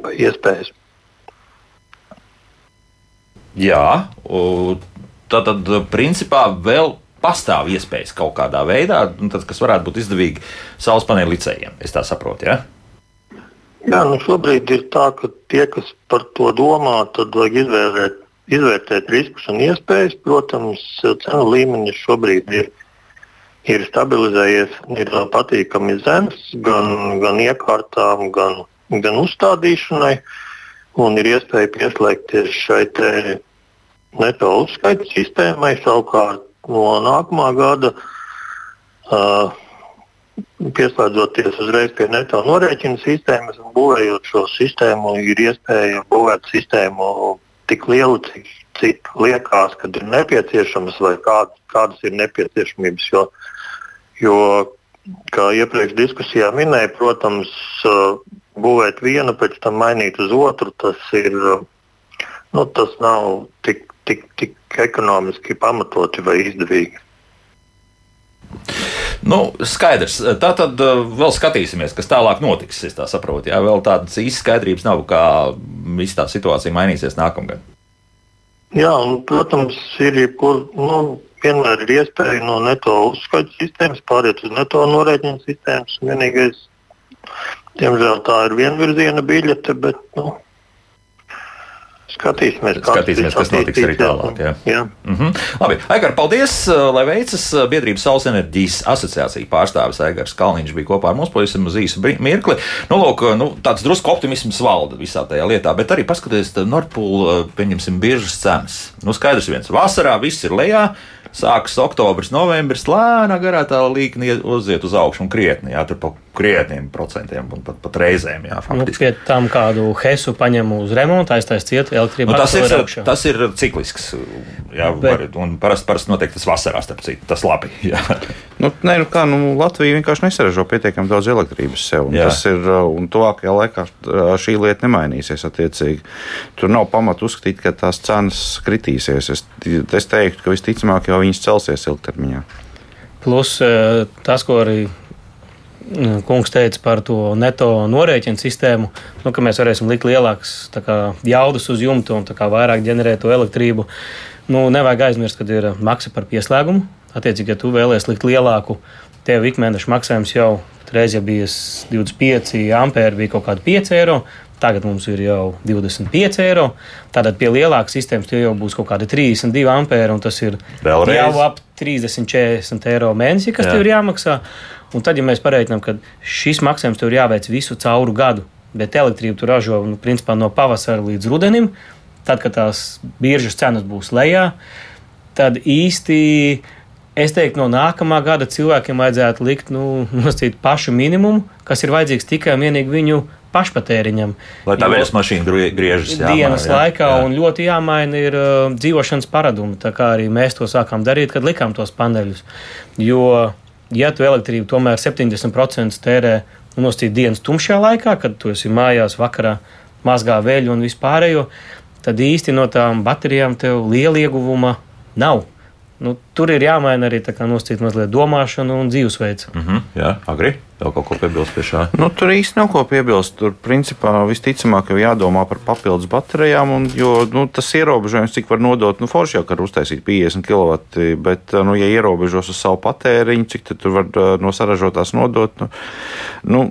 vai iespējas. Jā, tā tad principā vēl pastāv iespējas kaut kādā veidā, nu, tad, kas varētu būt izdevīgi saules paneļu licējiem. Es tā saprotu. Ja? Jā, nu šobrīd ir tā, ka tie, kas par to domā, tad vajag izvērtēt, izvērtēt riskus un iespējas. Protams, cenu līmenis šobrīd ir, ir stabilizējies, ir patīkami zems gan, gan iekārtām, gan, gan uzstādīšanai. Un ir iespēja pieslēgties šai neto uzskaita sistēmai. Savukārt no nākamā gada, uh, pieslēdzoties uzreiz pie neto norēķina sistēmas un būvējot šo sistēmu, ir iespēja būvēt sistēmu tik lielu, cik, cik liekas, kad ir nepieciešams vai kād, kādas ir nepieciešamības. Jo, jo kā iepriekš diskusijā minēja, protams, būvēt vienu, pēc tam mainīt uz otru, tas ir. Nu, tas nav tik tik, tik ekonomiski pamatoti vai izdevīgi. Nu, skaidrs. Tā tad uh, vēl skatīsimies, kas tālāk notiks. Es tā saprotu, jā, vēl tādas īstas skaidrības nav, kā viss tā situācija mainīsies nākamgad. Jā, un, protams, ir jebkur, nu, vienmēr ir iespēja no neto uzskaita sistēmas pāriet uz neto norēķinu sistēmas. Vienīgais, diemžēl, tā ir vienvirziena biļete, bet nu, Skatīsimies, Skatīsimies, kas notiks arī tālāk. Jā. Jā. Mm -hmm. Labi, Aigar, paldies, lai veicas Biedrības Saules enerģijas asociācija pārstāvis Aigars Kalniņš bija kopā ar mums pavisam uz īsu mirkli. Nu, lūk, nu, tāds drusku optimisms valda visā tajā lietā, bet arī paskatieties, Nordpūl, pieņemsim, biržas cenas. Nu, skaidrs viens, vasarā viss ir lejā. Sākas oktobris, novembris, lēnā garā tā līnija uziet uz augšu un krietni, jā, tur pa krietniem procentiem un pat, pat reizēm, jā, Nu, faktiski. pie tam kādu hesu paņem uz remontu, aiztais ciet, elektrība Nu, tas, ir, tas ir ciklisks. Jā, Bet- var, un parasti parast notiek tas vasarā, starp citu. Tas labi. Jā. Nu, nē, nu kā, nu, Latvija vienkārši nesaražo pietiekami daudz elektrības sev. un Jā. Tas ir, uh, un tuvākajā laikā uh, šī lieta nemainīsies. Attiecīgi. Tur nav pamata uzskatīt, ka tās cenas kritīsies. Es, es teiktu, ka visticamāk jau viņas celsies ilgtermiņā. Plus eh, tas, ko arī kungs teica par to neto norēķinu sistēmu, nu, ka mēs varēsim likt lielākas kā, jaudas uz jumta un kā, vairāk ģenerēt to elektrību. Nu, nevajag aizmirst, ka ir maksa par pieslēgumu. Attiecīgi, ja tu vēlēsies likt lielāku, tev ikmēneša maksājums jau reiz ja bija 25 ampēri, bija kaut kādi 5 eiro. Tagad mums ir jau 25 eiro. Tātad pie lielākas sistēmas tie jau būs kaut kādi 32 ampēri, un tas ir Vēlreiz? jau ap 30, 40 eiro mēnesī, kas. Jā. tev ir jāmaksā. Un tad, ja mēs pareiķinām, ka šis maksājums tev ir jāveic visu cauru gadu, bet elektrību tu ražo nu, principā, no pavasara līdz rudenim, tad, kad tās biržas cenas būs lejā, tad īsti es teiktu, no nākamā gada cilvēkiem vajadzētu likt nu, nosacīt pašu minimumu, kas ir vajadzīgs tikai un vienīgi viņu pašpatēriņam. Lai tā vējas mašīna grie- griežas jā, dienas jā, laikā, jā. un ļoti jāmaina ir uh, dzīvošanas paradumi. Tā kā arī mēs to sākām darīt, kad likām tos paneļus. Jo, ja tu elektrību tomēr 70% tērē nosacīt dienas tumšajā laikā, kad tu esi mājās vakarā, mazgā veļu un vispārējo, tad īsti no tām baterijām tev liela ieguvuma nav. Nu, tur ir jāmaina arī tā kā nosacīt mazliet domāšana un dzīvesveids. Mhm, jā, agri. Vēl kaut ko piebilst pie šā. Nu, tur īsti nav ko piebilst. Tur, principā, visticamāk, jau jādomā par papildus baterijām, un, jo nu, tas ierobežojums, cik var nodot, nu, forši jau var uztaisīt 50 kW, bet, nu, ja ierobežos uz savu patēriņu, cik tad tur var uh, no saražotās nodot, nu, nu,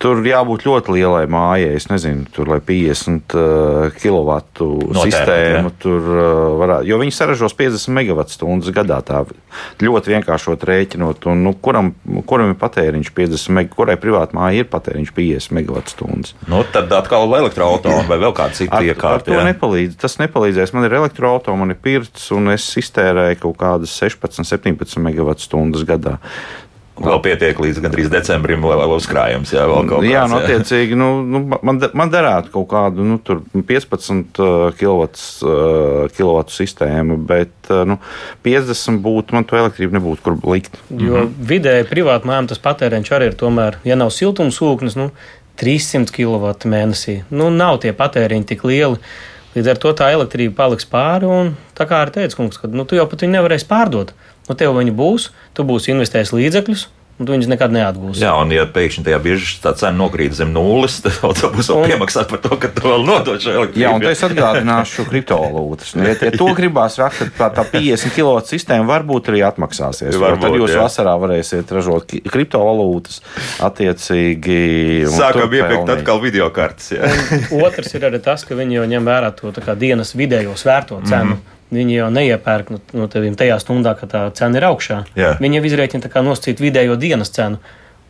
tur jābūt ļoti lielai mājai. Es nezinu, tur lai 50 uh, kW Notērēt, sistēmu jā. tur uh, varētu, jo viņi saražos 50 MWh gadā. Tā ļoti vienkāršot rēķinot, un nu, kuram, kuram ir patēriņš 50 MW, kurai privāti mājai ir patēriņš 50 MWh. Nu, tad atkal elektroautorāta vai vēl kāda cita iekārta. to jā. nepalīdz. Tas nepalīdzēs. Man ir elektroautorāta, man ir pirts, un es iztērēju kaut kādas 16, 17 MWh gadā. Vēl pietiek līdz gandrīz decembrim, lai vēl uzkrājums. Jā, vēl kaut Jā, kāds, nu, attiecīgi, nu, nu, man, man derētu kaut kādu nu, tur 15 kW, kW sistēmu, bet uh, nu, 50 būtu, man to elektrību nebūtu kur likt. Jo vidēji privāti mājām tas patēriņš arī ir tomēr, ja nav siltumsūknis, nu, 300 kW mēnesī. Nu, nav tie patēriņi tik lieli. Līdz ar to tā elektrība paliks pāri. Un, tā kā arī teica kungs, ka nu, tu jau pat viņu nevarēsi pārdot. Nu, tev viņi būs, tu būsi investējis līdzekļus, un tu viņus nekad neatgūsi. Jā, un ja pēkšņi tajā biržas tā cena nokrīt zem nulles, tad tev būs Un- piemaksāt par to, ka tu vēl nodod šo elektrību. Jā, un es atgādināšu kriptovalūtas. Nu, ja, ja to gribās rakt, tad tā, tā 50 kW sistēma varbūt arī atmaksāsies. Varbūt, tad jūs jā. vasarā varēsiet ražot kriptovalūtas attiecīgi. un Sākam iepirkt atkal video kartes. Otrs ir arī tas, ka viņi jau ņem vērā to tā kā dienas vidējo svērto cenu. Mm -hmm. Viņi jau neiepērk no, no tevis tajā stundā, kad tā cena ir augšā. Jā. Viņi jau izrēķina tā kā nosacīt vidējo dienas cenu.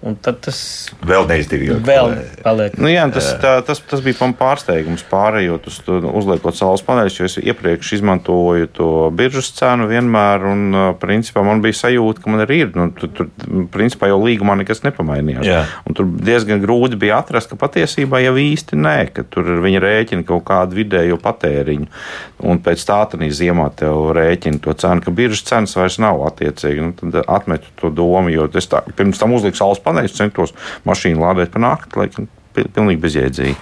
Un tad tas Vēl neizdevīgi. vēl paliek. Nu, jā, tas, tā, tas, tas bija man pārsteigums, pārējot uz to, uzliekot saules paneļus, jo es iepriekš izmantoju to biržas cenu vienmēr, un uh, principā man bija sajūta, ka man arī ir. Nu, tur, tur, principā jau līgumā nekas nepamainījās. Tur diezgan grūti bija atrast, ka patiesībā jau īsti nē, ka tur ir viņa rēķina kaut kādu vidējo patēriņu, un pēc tā tādā ziemā tev rēķina to cenu, ka biržas cenas vairs nav attiecīgi. Nu, tad atmetu to domu, jo es tā, pirms tam uzliku saules paneļus, centos mašīnu lādēt pa nakti, pi- pilnīgi bezjēdzīgi.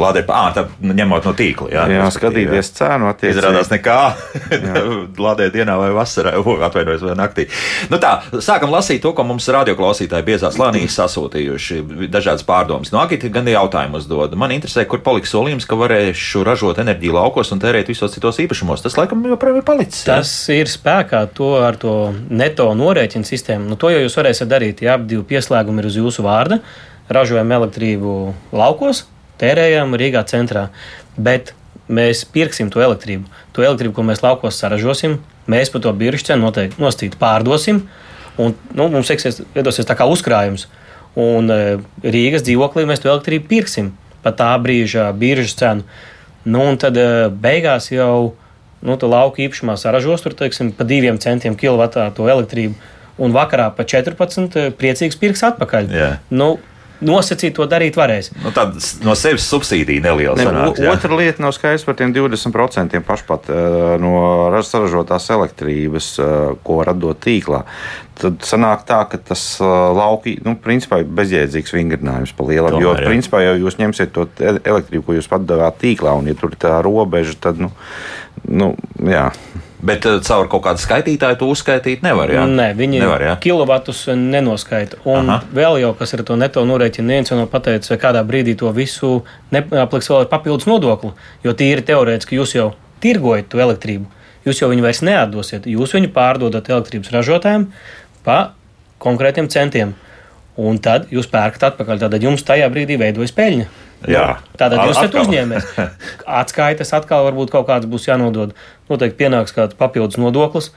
Lādēt, ah, tā ņemot no tīkla. Jā, Jā, skatīties cenu, attiecīgi. Izrādās nekā. Lādēt dienā vai vasarā, atvainojos, vai naktī. Nu tā, sākam lasīt to, ko mums radioklausītāji biezās slānīs sasūtījuši. Dažādas pārdomas. No Agita gan jautājumu uzdod. Man interesē, kur paliks solījums, ka varēšu ražot enerģiju laukos un tērēt visos citos īpašumos. Tas laikam joprojām ir palicis. jā? Tas ir spēkā to ar to neto norēķinu sistēmu. Nu, to jau jūs varēsiet darīt, ja abi divi pieslēgumi ir uz jūsu vārda. Ražojam elektrību laukos, tērējam Rīgā centrā. Bet mēs pirksim to elektrību. To elektrību, ko mēs laukos saražosim, mēs par to biržu cenu noteikti nostīt pārdosim. Un, nu, mums iesies, iedosies tā kā uzkrājums. Un e, Rīgas dzīvoklī mēs to elektrību pirksim par tā brīža biržas cenu. Nu, un tad e, beigās jau nu, lauka īpašumā saražos tur, teiksim, pa diviem centiem kilovatā to elektrību. Un vakarā pa 14 e, priecīgs pirks atpakaļ. Jā. Nu, nosacīt to darīt varēs. Nu, Tāda no sevis subsīdija neliela. Ne, sanāks, otra lieta nav skaidrs par tiem 20% pašpat eh, no saražotās elektrības, eh, ko var atdot tīklā. Tad sanāk tā, ka tas eh, lauki, nu, principā ir bezjēdzīgs vingrinājums pa lielam. Jo, Tomēr, jā. principā, jau jūs ņemsiet to elektrību, ko jūs atdevāt tīklā, un ja tur ir tā robeža, tad, nu, nu jā. Bet uh, caur kaut kādu skaitītāju to uzskaitīt nevar. Jā? Nē, viņi nevar. Jā? kilovatus nenoskaita. Un Aha. vēl jau kas ir to neto norēķinu, neviens jau nav pateicis, vai kādā brīdī to visu neapliks vēl ar papildus nodokli. Jo tīri teorētiski jūs jau tirgojat to elektrību. Jūs jau viņu vairs neatdosiet. Jūs viņu pārdodat elektrības ražotājiem pa konkrētiem centiem. Un tad jūs pērkat atpakaļ. Tad jums tajā brīdī veidojas peļņa. Jā. Tātad jūs esat uzņēmējs. Atskaites atkal varbūt kaut kāds būs jānodod. Noteikti pienāks kāds papildus nodoklis.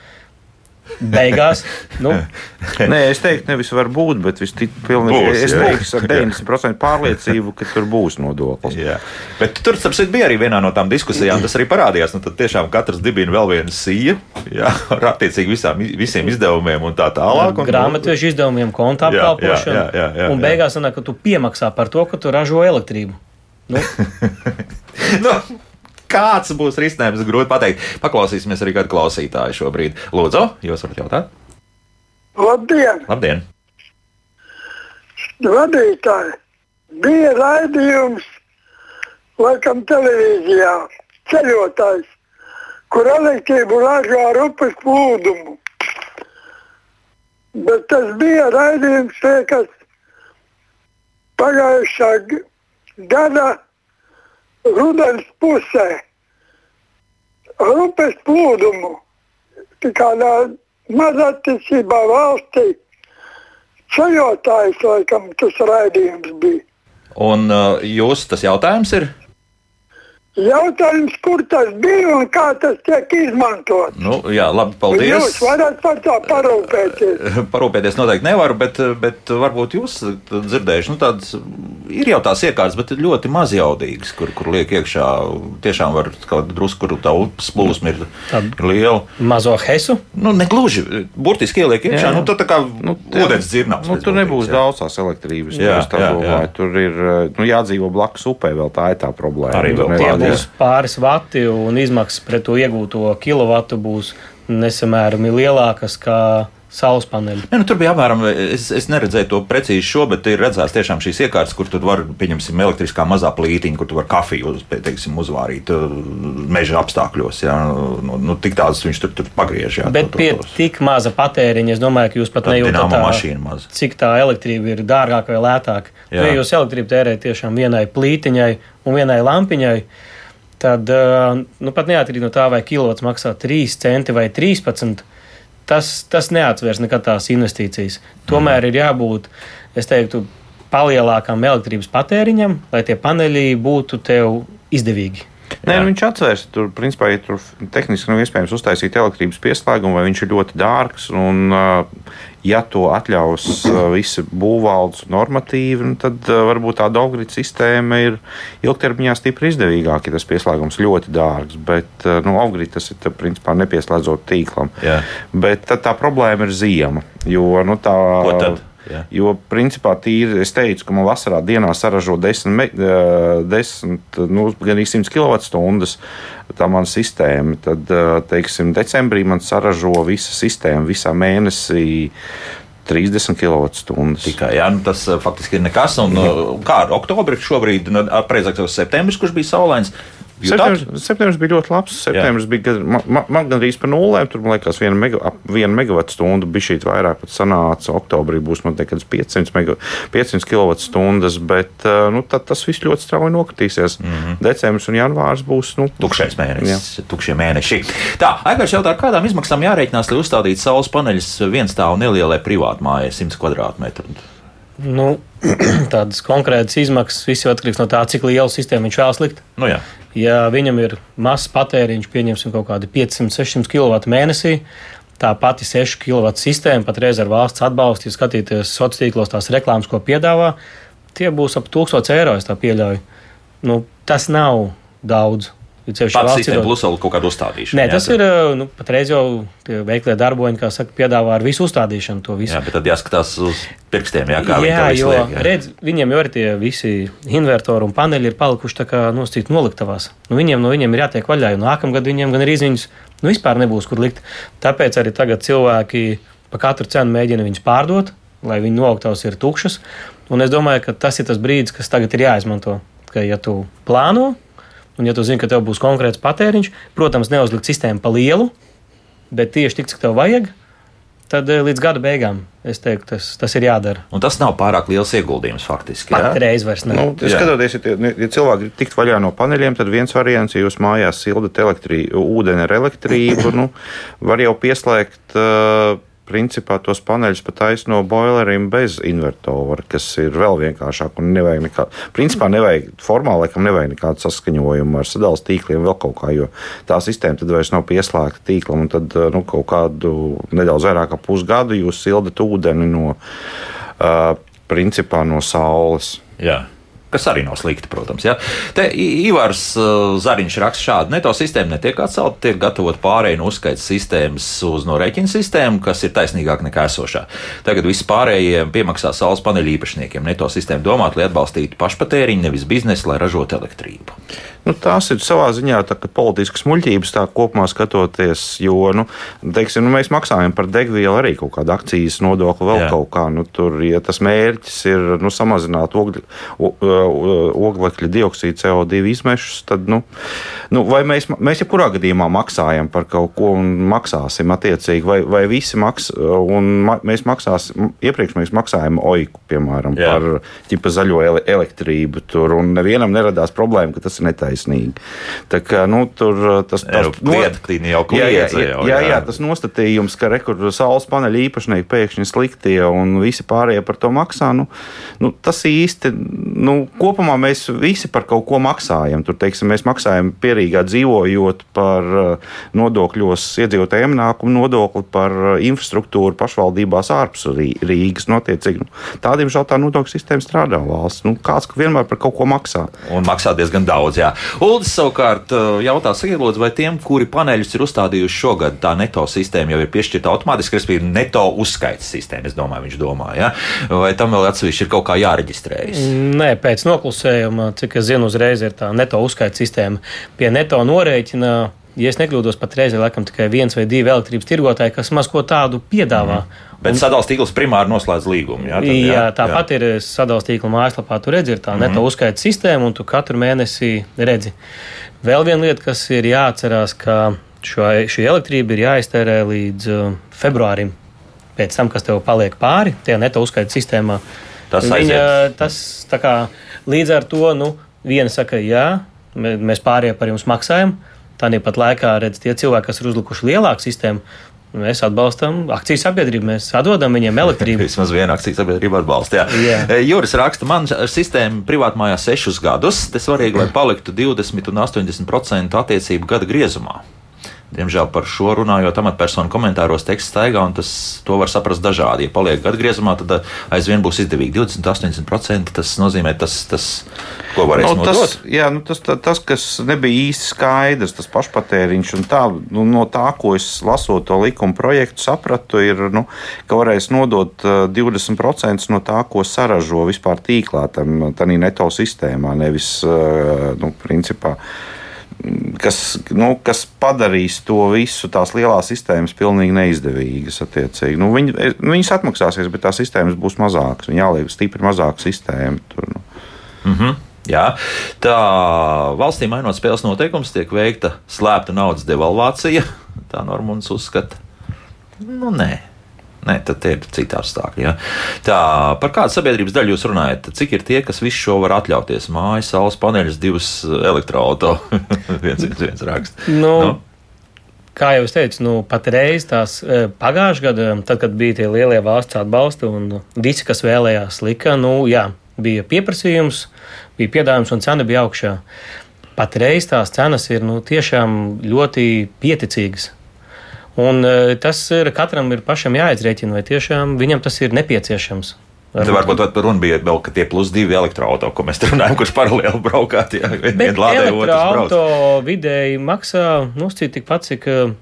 Beigās, nu, Nē, es teiktu, nevis var būt, bet visticamāk, Būs, es jā. teiktu ar 90% pārliecību, ka tur būs nodoklis. Jā. Bet tur, starp citu, bija arī vienā no tām diskusijām, tas arī parādījās. Nu, tad tiešām katrs dibina vēl vienu sīju, jā, ar attiecīgi visām, visiem izdevumiem un tā tālāk. Un, grāmatvežu izdevumiem, konta Jā, jā, apkalpošanu. jā, jā, jā, un jā. beigās sanāk, ka tu piemaksā par to, ka tu ražo elektrību. Nu, nu, kāds būs risinājums, grūti pateikt. Paklausīsimies arī kādu klausītāju šobrīd. Lūdzu, jūs varat jautāt? Labdien, Labdien! vadītāji! Bija raidījums, laikam, televīzijā, ceļotājs, kur elektrību ražo ar upes plūdumu. Bet tas bija raidījums, kas pagājušā gada rudens pusē upes plūdumu. Kādā mazatticībā valstī ceļotājs, laikam, tas raidījums bija. Un uh, jūs tas jautājums ir? Jautājums, kur tas bija un kā tas tiek izmantots? Nu, jā, labi, Jūs paldies. varat par to parūpēties. Parūpēties noteikti nevaru, bet, bet varbūt jūs dzirdējuši, nu, tādas ir jau tās iekārtas, bet ļoti mazjaudīgas, kur, kur liek iekšā. Tiešām var kaut drusku, kur tā upes plūsma ir, Tad- ir liela. mazo hesu. Nu, negluži, burtiski ieliek iekšā, Jā. jā. nu, tad tā kā Nu, nu, ūdens dzirnavs. Nu, tur nebūs jā. daudz tās elektrības. Jā, Jā, tā jā, jā. Tur ir nu, jādzīvo blakus upē, vēl tā ir tā problēma. Arī vēl nevar- Būs pāris vati un izmaksas pret to iegūto kilovatu būs nesamērami lielākas kā saules paneļi. Ne, nu, tur bija apmēram, es, es neredzēju to precīzi šo, bet ir redzēts tiešām šīs iekārtas, kur tur var, pieņemsim, elektriskā mazā plītiņa, kur tu vari kafiju uz, teiksim, uzvārīt uh, meža apstākļos. Jā, nu, nu, tik tādas viņš tur, tur pagriež. Jā, Bet to- pie tos. tik maza patēriņa, es domāju, ka jūs pat nejūtat, tā, mašīna maza. cik tā elektrība ir dārgāka vai lētāka. Jā. Ja jūs elektrību tērējat tiešām vienai plītiņai un vienai lampiņai, tad nu, pat neatkarīgi no tā, vai kilovats maksā 3 centi vai 13. Tas, tas neatsvers nekad tās investīcijas. Tomēr ir jābūt, es teiktu, palielākam elektrības patēriņam, lai tie paneļi būtu tev izdevīgi. Nē, nu, viņš atceras, tur principā, ja tur tehniski nav iespējams uztaisīt elektrības pieslēgumu, vai viņš ir ļoti dārgs. Un, ja to atļaus visi būvvaldes normatīvi, nu, tad varbūt tā Dovgrīta sistēma ir ilgtermiņā stipri izdevīgāka, ja tas pieslēgums ļoti dārgs. Bet nu, Dovgrīta tas ir tā, principā nepieslēdzot tīklam. Jā. Bet tad tā problēma ir ziema. Jo, nu, tā, Ko tad? Jā. Jo, principā, tīri es teicu, ka man vasarā dienā saražo 10, me- eh, 10 nu, gan arī 100 kWh. Tā mana sistēma. Tad, teiksim, decembrī man saražo visa sistēma visā mēnesī 30 kWh. Tikai jā, nu, tas faktiski ir nekas. Un, kā ar oktobri šobrīd, nu, precīzāk, tas septembris, kurš bija saulains. Septembris, septembris bija ļoti labs. Septembris bija gan- man, man, man gandrīz par nulēm. Tur, man liekas, viena, mega, viena megawatu stundu bija šī vairāk. Pat sanāca, oktobrī būs man liekas 500, mega, 500 kWh. Bet nu, tad tas viss ļoti strauji nokritīsies. Mm -hmm. Decembris un janvārs būs. Nu, Tukšais mēnesis, tukšie mēneši. Tā, Aigars jautā, ar kādām izmaksām jārēķinās, lai uzstādītu saules paneļus viens stāvu nelielai privātmājai, 100 km2. Nu, tādas konkrētas izmaksas viss jau atkarīgs no tā, cik lielu sistēmu viņš vēlas likt. Nu, jā. Ja viņam ir mazs patēriņš, pieņemsim kaut kādi 500-600 kW mēnesī, tā pati 6 kW sistēma patreiz ar valsts atbalstu, ja skatīties sociālos tīklos tās reklāmas, ko piedāvā, tie būs ap 1000 eiro, es tā pieļauju. Nu, tas nav daudz. Ir ceļš valsts sistēma plus vēl kaut kādu uzstādīšanu. Nē, tas jā, ir, nu, patreiz jau veiklie darboņi, kā saka, piedāvā ar visu uzstādīšanu to visu. Jā, bet tad jāskatās uz pirkstiem, jā, kā jā, viņi to liek, jā. redz, viņiem jau ir tie visi invertori un paneļi ir palikuši tā kā nosacīti noliktavās. Nu, viņiem no viņiem ir jātiek vaļā, jo nākamgad viņiem gan arī viņus nu, vispār nebūs kur likt. Tāpēc arī tagad cilvēki pa katru cenu mēģina viņus pārdot, lai viņu noliktavas ir tukšas. Un es domāju, ka tas ir tas brīdis, kas tagad ir jāizmanto. Ka, ja tu plāno, Un, ja tu zini, ka tev būs konkrēts patēriņš, protams, neuzlikt sistēmu pa lielu, bet tieši tik, cik tev vajag, tad eh, līdz gada beigām es teiktu, tas, tas ir jādara. Un tas nav pārāk liels ieguldījums faktiski. Patreiz vairs ne. Nu, skatoties, ja, ja cilvēki ir tikt vaļā no paneļiem, tad viens variants, ja jūs mājās sildat elektrību, ūdeni ar elektrību, nu, var jau pieslēgt. Uh, principā tos paneļus pat taisno boileriem bez invertora, kas ir vēl vienkāršāk. Nevajag nekā, principā nevajag formāli, laikam nevajag nekādu saskaņojumu ar sadalījuma tīkliem, vēl kaut kā, jo tā sistēma tad vairs nav pieslēgta tīklam, tad nu, kaut kādu nedaudz vairāk kā pusgadu jūs sildat ūdeni no, uh, principā no saules. Jā kas arī nav slikti, protams. Ja. Te Ivars uh, Zariņš raksta šādi: neto sistēma netiek atcelta, tiek gatavot pārējai no uzskaits sistēmas uz norēķinu sistēmu, kas ir taisnīgāk nekā esošā. Tagad viss pārējie piemaksā saules paneļu īpašniekiem. Neto sistēma domāta, lai atbalstītu pašpatēriņu, nevis biznesu, lai ražotu elektrību. Nu, tās ir savā ziņā politiskas muļķības, tā kopumā skatoties, jo nu, teiksim, nu, mēs maksājam par degvielu arī kaut kādu akcijas nodokli, vēl Jā. kaut kā. Nu, tur, ja tas mērķis ir nu, samazināt ogļu, oglekļa dioksīdu, CO2 izmešus, tad nu, nu, mēs, mēs jebkurā gadījumā maksājam par kaut ko un maksāsim attiecīgi, vai, vai visi maksā. Ma, mēs maksāsim, iepriekš mēs maksājām oiku, piemēram, Jā. par ķipa zaļo elektrību, tur, un nevienam neradās problēma, ka tas ir netaisnīgi. Tā kā, nu, tur uh, tas ir no, jau kliedza, jā, jā, jā, jā, jā, tas nostatījums, ka rekur saules paneļa īpašnieki pēkšņi sliktie un visi pārējie par to maksā, nu, nu, tas īsti, nu, kopumā mēs visi par kaut ko maksājam. Tur, teiksim, mēs maksājam pierīgā dzīvojot par uh, nodokļos iedzīvotāju ienākumu nodokli, par uh, infrastruktūru pašvaldībās ārpus Rīgas. Notiecīgi, nu, tādiem žēl tā nodokļu sistēma strādā valsts. Nu, kāds vienmēr par kaut ko maksā. Un maksā diezgan daudz, jā. Uldis savukārt uh, jautā, sakiet, vai tiem, kuri paneļus ir uzstādījuši šogad, tā neto sistēma jau ir piešķirta automātiski, respektīvi, neto uzskaits sistēma, es domāju, viņš domā, ja? vai tam vēl atsevišķi ir kaut kā jāreģistrējas? Nē, pēc noklusējuma, cik es zinu, uzreiz ir tā neto uzskaits sistēma pie neto norēķina ja es nekļūdos, patreiz ir laikam tikai viens vai divi elektrības tirgotāji, kas maz ko tādu piedāvā. Mm. Bet sadalījuma tīkls primāri noslēdz līgumu. Jā, tad, jā, jā tāpat jā. ir sadalījuma tīkla mājaslapā. Tur redzi, ir tā mm -hmm. neto uzskaita sistēma, un tu katru mēnesi redzi. Vēl viena lieta, kas ir jāatcerās, ka šo, šī elektrība ir jāiztērē līdz uh, februārim. Pēc tam, kas tev paliek pāri, tajā neto uzskaita sistēmā. Tas, Viņa, tas kā, līdz ar to nu, viena saka, jā, mēs pārējie par jums maksājam. Tāpat laikā redz tie cilvēki, kas ir uzlikuši lielāku sistēmu, Mēs atbalstam akciju sabiedrību, mēs atdodam viņiem elektrību. Vismaz viena akciju sabiedrība atbalsta. Jā. Jā. E, Juris raksta, man sistēma privātmājā sešus gadus. Tas svarīgi, lai paliktu 20 un 80% attiecību gada griezumā. Diemžēl par šo runājot, amatpersonu komentāros teksts staigā, un tas var saprast dažādi. Ja paliek atgriezumā, tad uh, aizvien būs izdevīgi 20-80%. Tas nozīmē, tas, tas ko varēs no, nu, nodot. Tas, jā, nu, tas, tas, tas, kas nebija īsti skaidrs, tas pašpatēriņš un tā, nu, no tā, ko es lasot to likuma projektu, sapratu, ir, nu, ka varēs nodot 20% uh, no tā, ko saražo vispār tīklā, tam neto sistēmā, nevis, uh, nu, principā kas, nu, kas padarīs to visu, tās lielās sistēmas, pilnīgi neizdevīgas. Nu, viņi, nu, viņas atmaksāsies, bet tās sistēmas būs mazākas. Viņam jāliek stipri mazāka sistēma. Tur, nu. mm -hmm. Jā, tā valstī mainot spēles noteikumus, tiek veikta slēpta naudas devalvācija. Tā Normons uzskata. Nu, nē, Nē, tad ir citi apstākļi. Ja. Tā, par kādu sabiedrības daļu jūs runājat? Cik ir tie, kas visu šo var atļauties? Mājas, saules paneļus, divas elektroautorāta. viens, viens, viens raksts. Nu. Nu? Kā jau es teicu, nu, patreiz tās e, pagājušā gada, tad, kad bija tie lielie valsts atbalsti un visi, kas vēlējās, lika, nu, jā, bija pieprasījums, bija piedāvājums un cena bija augšā. patreiz tās cenas ir nu, tiešām ļoti pieticīgas. Un uh, tas ir katram ir pašam jāizrēķina, vai tiešām viņam tas ir nepieciešams. Tad varbūt tā runa bija vēl, ka tie plus divi elektroautorāti, ko mēs runājam, kurš paralēli braukāt. Jā, Bet elektroautorāta vidēji maksā nu, tikpat, cik uh,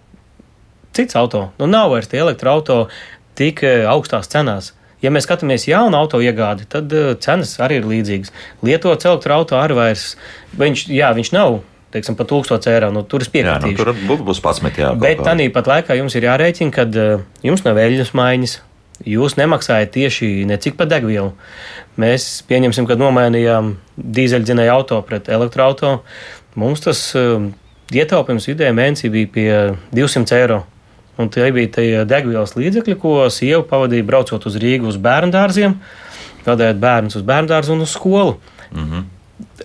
cits auto. Nu, nav vairs tie elektroautorāti tik uh, augstās cenās. Ja mēs skatāmies jaunu auto iegādi, tad cenas arī ir līdzīgas. Lietots elektroautorāts arī vairs, viņš, jā, viņš nav teiksim, par 1000 eiro. Nu, tur es piekritīšu. Jā, nu, tur būs 11. Jā, Bet tā pat laikā jums ir jārēķina, ka uh, jums nav eļļas maiņas, jūs nemaksājat tieši necik par degvielu. Mēs pieņemsim, kad nomainījām dīzeļdzinēju auto pret elektroautorātu. Mums tas uh, ietaupījums vidēji mēnesī bija pie 200 eiro. Un tie bija tie degvielas līdzekļi, ko sieva pavadīja braucot uz Rīgu uz bērnu dārziem, vadējot bērnus uz bērnu dārzu un uz skolu. Mm -hmm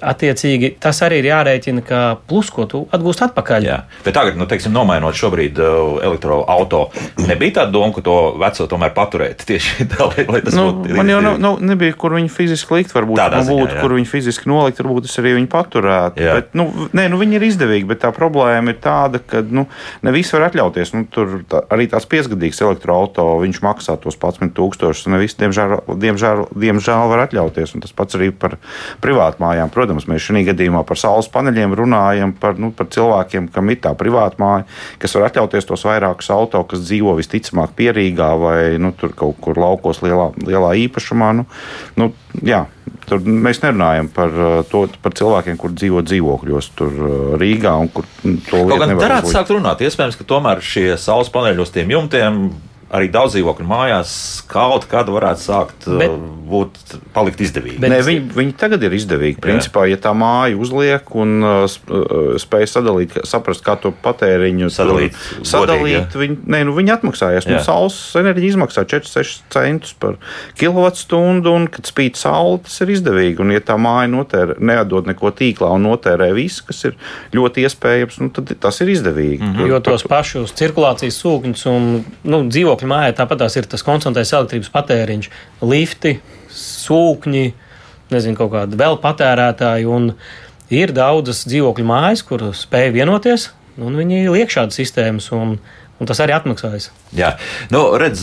attiecīgi tas arī ir jārēķina kā plus, ko tu atgūsti atpakaļ. Jā, bet tagad, nu, teiksim, nomainot šobrīd uh, elektroautorātu, nebija tāda doma, ka to veco tomēr paturēt tieši tā, lai, lai tas nu, būtu. Man jau nav, nav, nebija, kur viņi fiziski likt, varbūt tā nu, būtu, kur viņi fiziski nolikt, varbūt es arī viņu paturētu. Jā. Bet, nu, nē, nu, viņi ir izdevīgi, bet tā problēma ir tāda, ka nu, ne visi var atļauties. Nu, tur tā, arī tās piesgadīgas elektroautorāts, viņš maksā tos 11,000, un ne visi, diemžēl, diemžēl, diemžēl var atļauties. Un tas pats arī par privātmājām. Protams, Protams, mēs šajā gadījumā par saules paneļiem runājam, par, nu, par cilvēkiem, kam ir tā privāta māja, kas var atļauties tos vairākus auto, kas dzīvo visticamāk pierīgā vai nu, kaut kur laukos lielā, lielā īpašumā. Nu, nu, jā, Tur mēs nerunājam par, uh, to, par cilvēkiem, kur dzīvo dzīvokļos, tur uh, Rīgā un kur nu. Kaut gan varētu sākt runāt, iespējams, ka tomēr šie saules paneļi uz tiem jumtiem arī daudz dzīvokļu mājās kaut kad varētu sākt bet, uh, būt palikt izdevīgi. Bet, Nē, viņi, viņi tagad ir izdevīgi. Principā, jā. ja tā māja uzliek un uh, uh spēj sadalīt, saprast, kā to patēriņu sadalīt, sadalīt godīgi, viņi, nē, nu, viņi atmaksājas. Nu, saules enerģija izmaksā 4-6 centus par kilovatstundu, un, kad spīd saule, tas ir izdevīgi. Un, ja tā māja notērē, neatdod neko tīklā un notērē visu, kas ir ļoti iespējams, nu, tad tas ir izdevīgi. Mm -hmm. Jo tos pašus cirkulācijas sūkņus un nu, dzīvokļus dzīvokļu mājā tāpat ir tas koncentrēts elektrības patēriņš, lifti, sūkņi, nezinu, kaut kādi vēl patērētāji. Un ir daudzas dzīvokļu mājas, kur spēj vienoties, un viņi liek šādas sistēmas. Un, Un tas arī atmaksājas. Jā, nu, redz,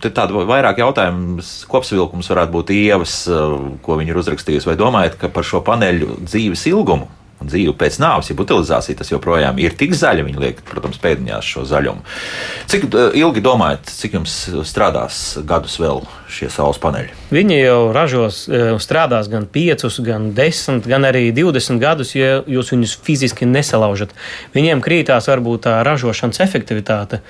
tāda vairāk jautājumu kopsavilkums varētu būt ievas, ko viņi ir uzrakstījusi. Vai domājat, ka par šo paneļu dzīves ilgumu un dzīve pēc nāves, ja utilizācija tas joprojām ir tik zaļa, viņi liek, protams, pēdiņās šo zaļumu. Cik eh, ilgi domājat, cik jums strādās gadus vēl šie saules paneļi? Viņi jau ražos, eh, strādās gan 5, gan 10, gan arī 20 gadus, ja jūs viņus fiziski nesalaužat. Viņiem krītās varbūt tā ražošanas efektivitāte,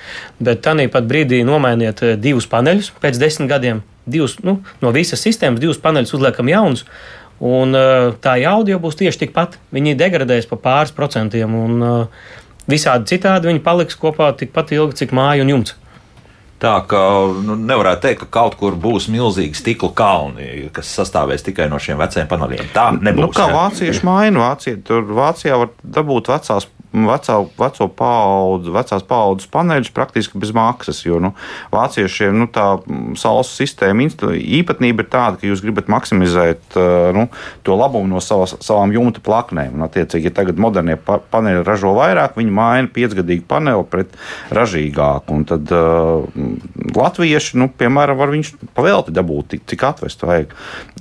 bet tāpat brīdī nomainiet eh, divus paneļus pēc desmit gadiem. Divus, nu, no visas sistēmas divus paneļus uzliekam jaunus, Un uh, tā jauda jau būs tieši tikpat. Viņi degradēs pa pāris procentiem, un uh, visādi citādi viņi paliks kopā tikpat ilgi, cik māja un jumts. Tā ka nu, nevarētu teikt, ka kaut kur būs milzīgi stikla kalni, kas sastāvēs tikai no šiem veciem paneļiem. Tā nebūs. Nu, kā vācieši maina, Vācija, tur Vācijā var dabūt vecās vecā, veco paudzi, vecās paudzes paneļus praktiski bez maksas. Jo nu, vāciešiem nu, tā saules sistēma īpatnība ir tāda, ka jūs gribat maksimizēt nu, to labumu no savas, savām jumta plaknēm. Un, attiecīgi, ja tagad modernie pa paneļi ražo vairāk, viņi maina piecgadīgu paneli pret ražīgāku. Un tad uh, latvieši, nu, piemēram, var viņus pavēlti dabūt, cik, cik atvest vajag.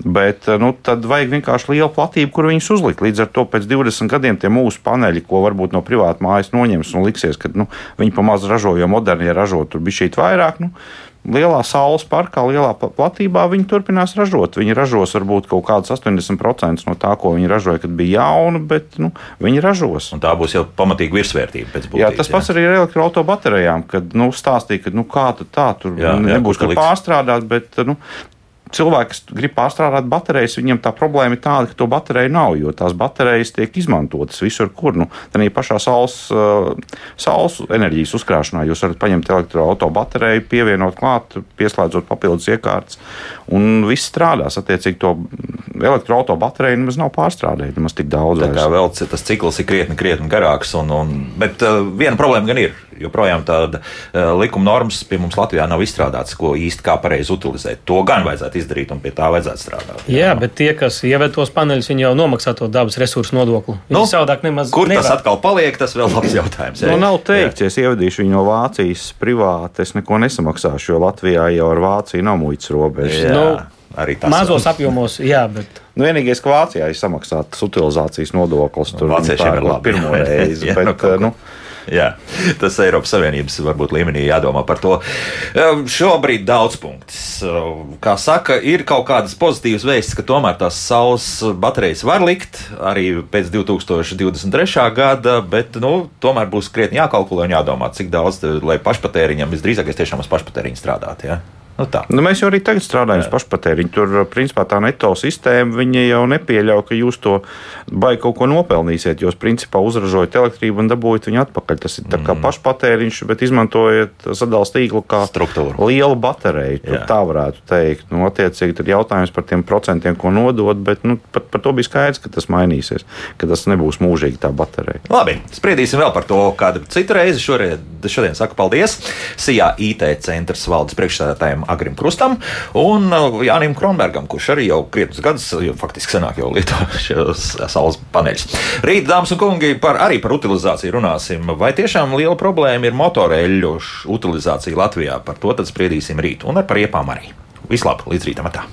Bet nu, tad vajag vienkārši lielu platību, kur viņus uzlikt. Līdz ar to pēc 20 gadiem tie mūsu paneļi, ko varbūt no no privāta mājas noņems un liksies, ka nu, viņi pamazs ražo, jo modernie ražo tur bija šī vairāk. Nu, lielā saules parkā, lielā platībā viņi turpinās ražot. Viņi ražos varbūt kaut kādus 80% no tā, ko viņi ražoja, kad bija jauni, bet nu, viņi ražos. Un tā būs jau pamatīga virsvērtība pēc būtības. Jā, tas pats jā. arī ar elektroautobaterijām, kad nu, stāstīja, ka nu, kā tā tur jā, jā, nebūs, ka pārstrādāt, bet nu, cilvēki, kas grib pārstrādāt baterijas, viņiem tā problēma ir tāda, ka to bateriju nav, jo tās baterijas tiek izmantotas visur, kur. Nu, tā pašā saules, uh, saules enerģijas uzkrāšanā jūs varat paņemt elektroautobateriju, pievienot klāt, pieslēdzot papildus iekārtas, un viss strādās. Attiecīgi, to elektroautobateriju nemaz nav pārstrādēta nemaz tik daudz. Tā kā vēl tas cikls ir krietni, krietni garāks, un, un, bet uh, viena problēma gan ir joprojām tāda uh, likuma normas pie mums Latvijā nav izstrādātas, ko īsti kā pareizi utilizēt. To gan vajadzētu izdarīt un pie tā vajadzētu strādāt. Jā, bet tie, kas ieved tos paneļus, viņi jau nomaksā to dabas resursu nodokli. Nu, savādāk nemaz Kur tas nevar. atkal paliek, tas vēl labs jautājums. Nu, nav teikts, ja es ievadīšu viņu no Vācijas privāti, es neko nesamaksāšu, jo Latvijā jau ar Vāciju nav muitas robežas. Jā, Nu, arī tas Mazos apjomos, jā, bet Nu, vienīgais, ka Vācijā ir samaksāts utilizācijas nodoklis. Tur Vāciešiem ir labi. pirmo reizi. Jā, bet, nu, nu, Jā, tas Eiropas Savienības varbūt līmenī jādomā par to. Šobrīd daudz punktus. Ehm, Kā saka, ir kaut kādas pozitīvas vēstis, ka tomēr tās saules baterijas var likt arī pēc 2023. gada, bet nu, tomēr būs krietni jākalkulē un jādomā, cik daudz, lai pašpatēriņam visdrīzākais tiešām uz pašpatēriņu strādāt. Ja? Nu, tā. Nu, mēs jau arī tagad strādājam uz pašpatēriņu. Tur, principā, tā neto sistēma jau nepieļauj, ka jūs to baigi kaut ko nopelnīsiet. Jūs, principā, uzražojat elektrību un dabūjat viņu atpakaļ. Tas ir tā kā pašpatēriņš, bet izmantojat sadalījuma tīklu kā Struktūru. lielu bateriju. Tur tā varētu teikt. Nu, attiecīgi, tad jautājums par tiem procentiem, ko nodot, bet nu, pat par to bija skaidrs, ka tas mainīsies, ka tas nebūs mūžīgi tā baterija. Labi, spriedīsim vēl par to kādu citu reizi. Šoreiz, šodien saku paldies SIA IT centra valdes priekšsēdētājiem Agrim Krustam un uh, Jānim Kronbergam, kurš arī jau krietnus gadus, jau faktiski senāk jau lieto šos saules paneļus. Rīt, dāmas un kungi, par, arī par utilizāciju runāsim. Vai tiešām liela problēma ir motoreļu utilizācija Latvijā? Par to tad spriedīsim rīt un ar par iepām arī. Vislabāk, līdz rītam! Atā.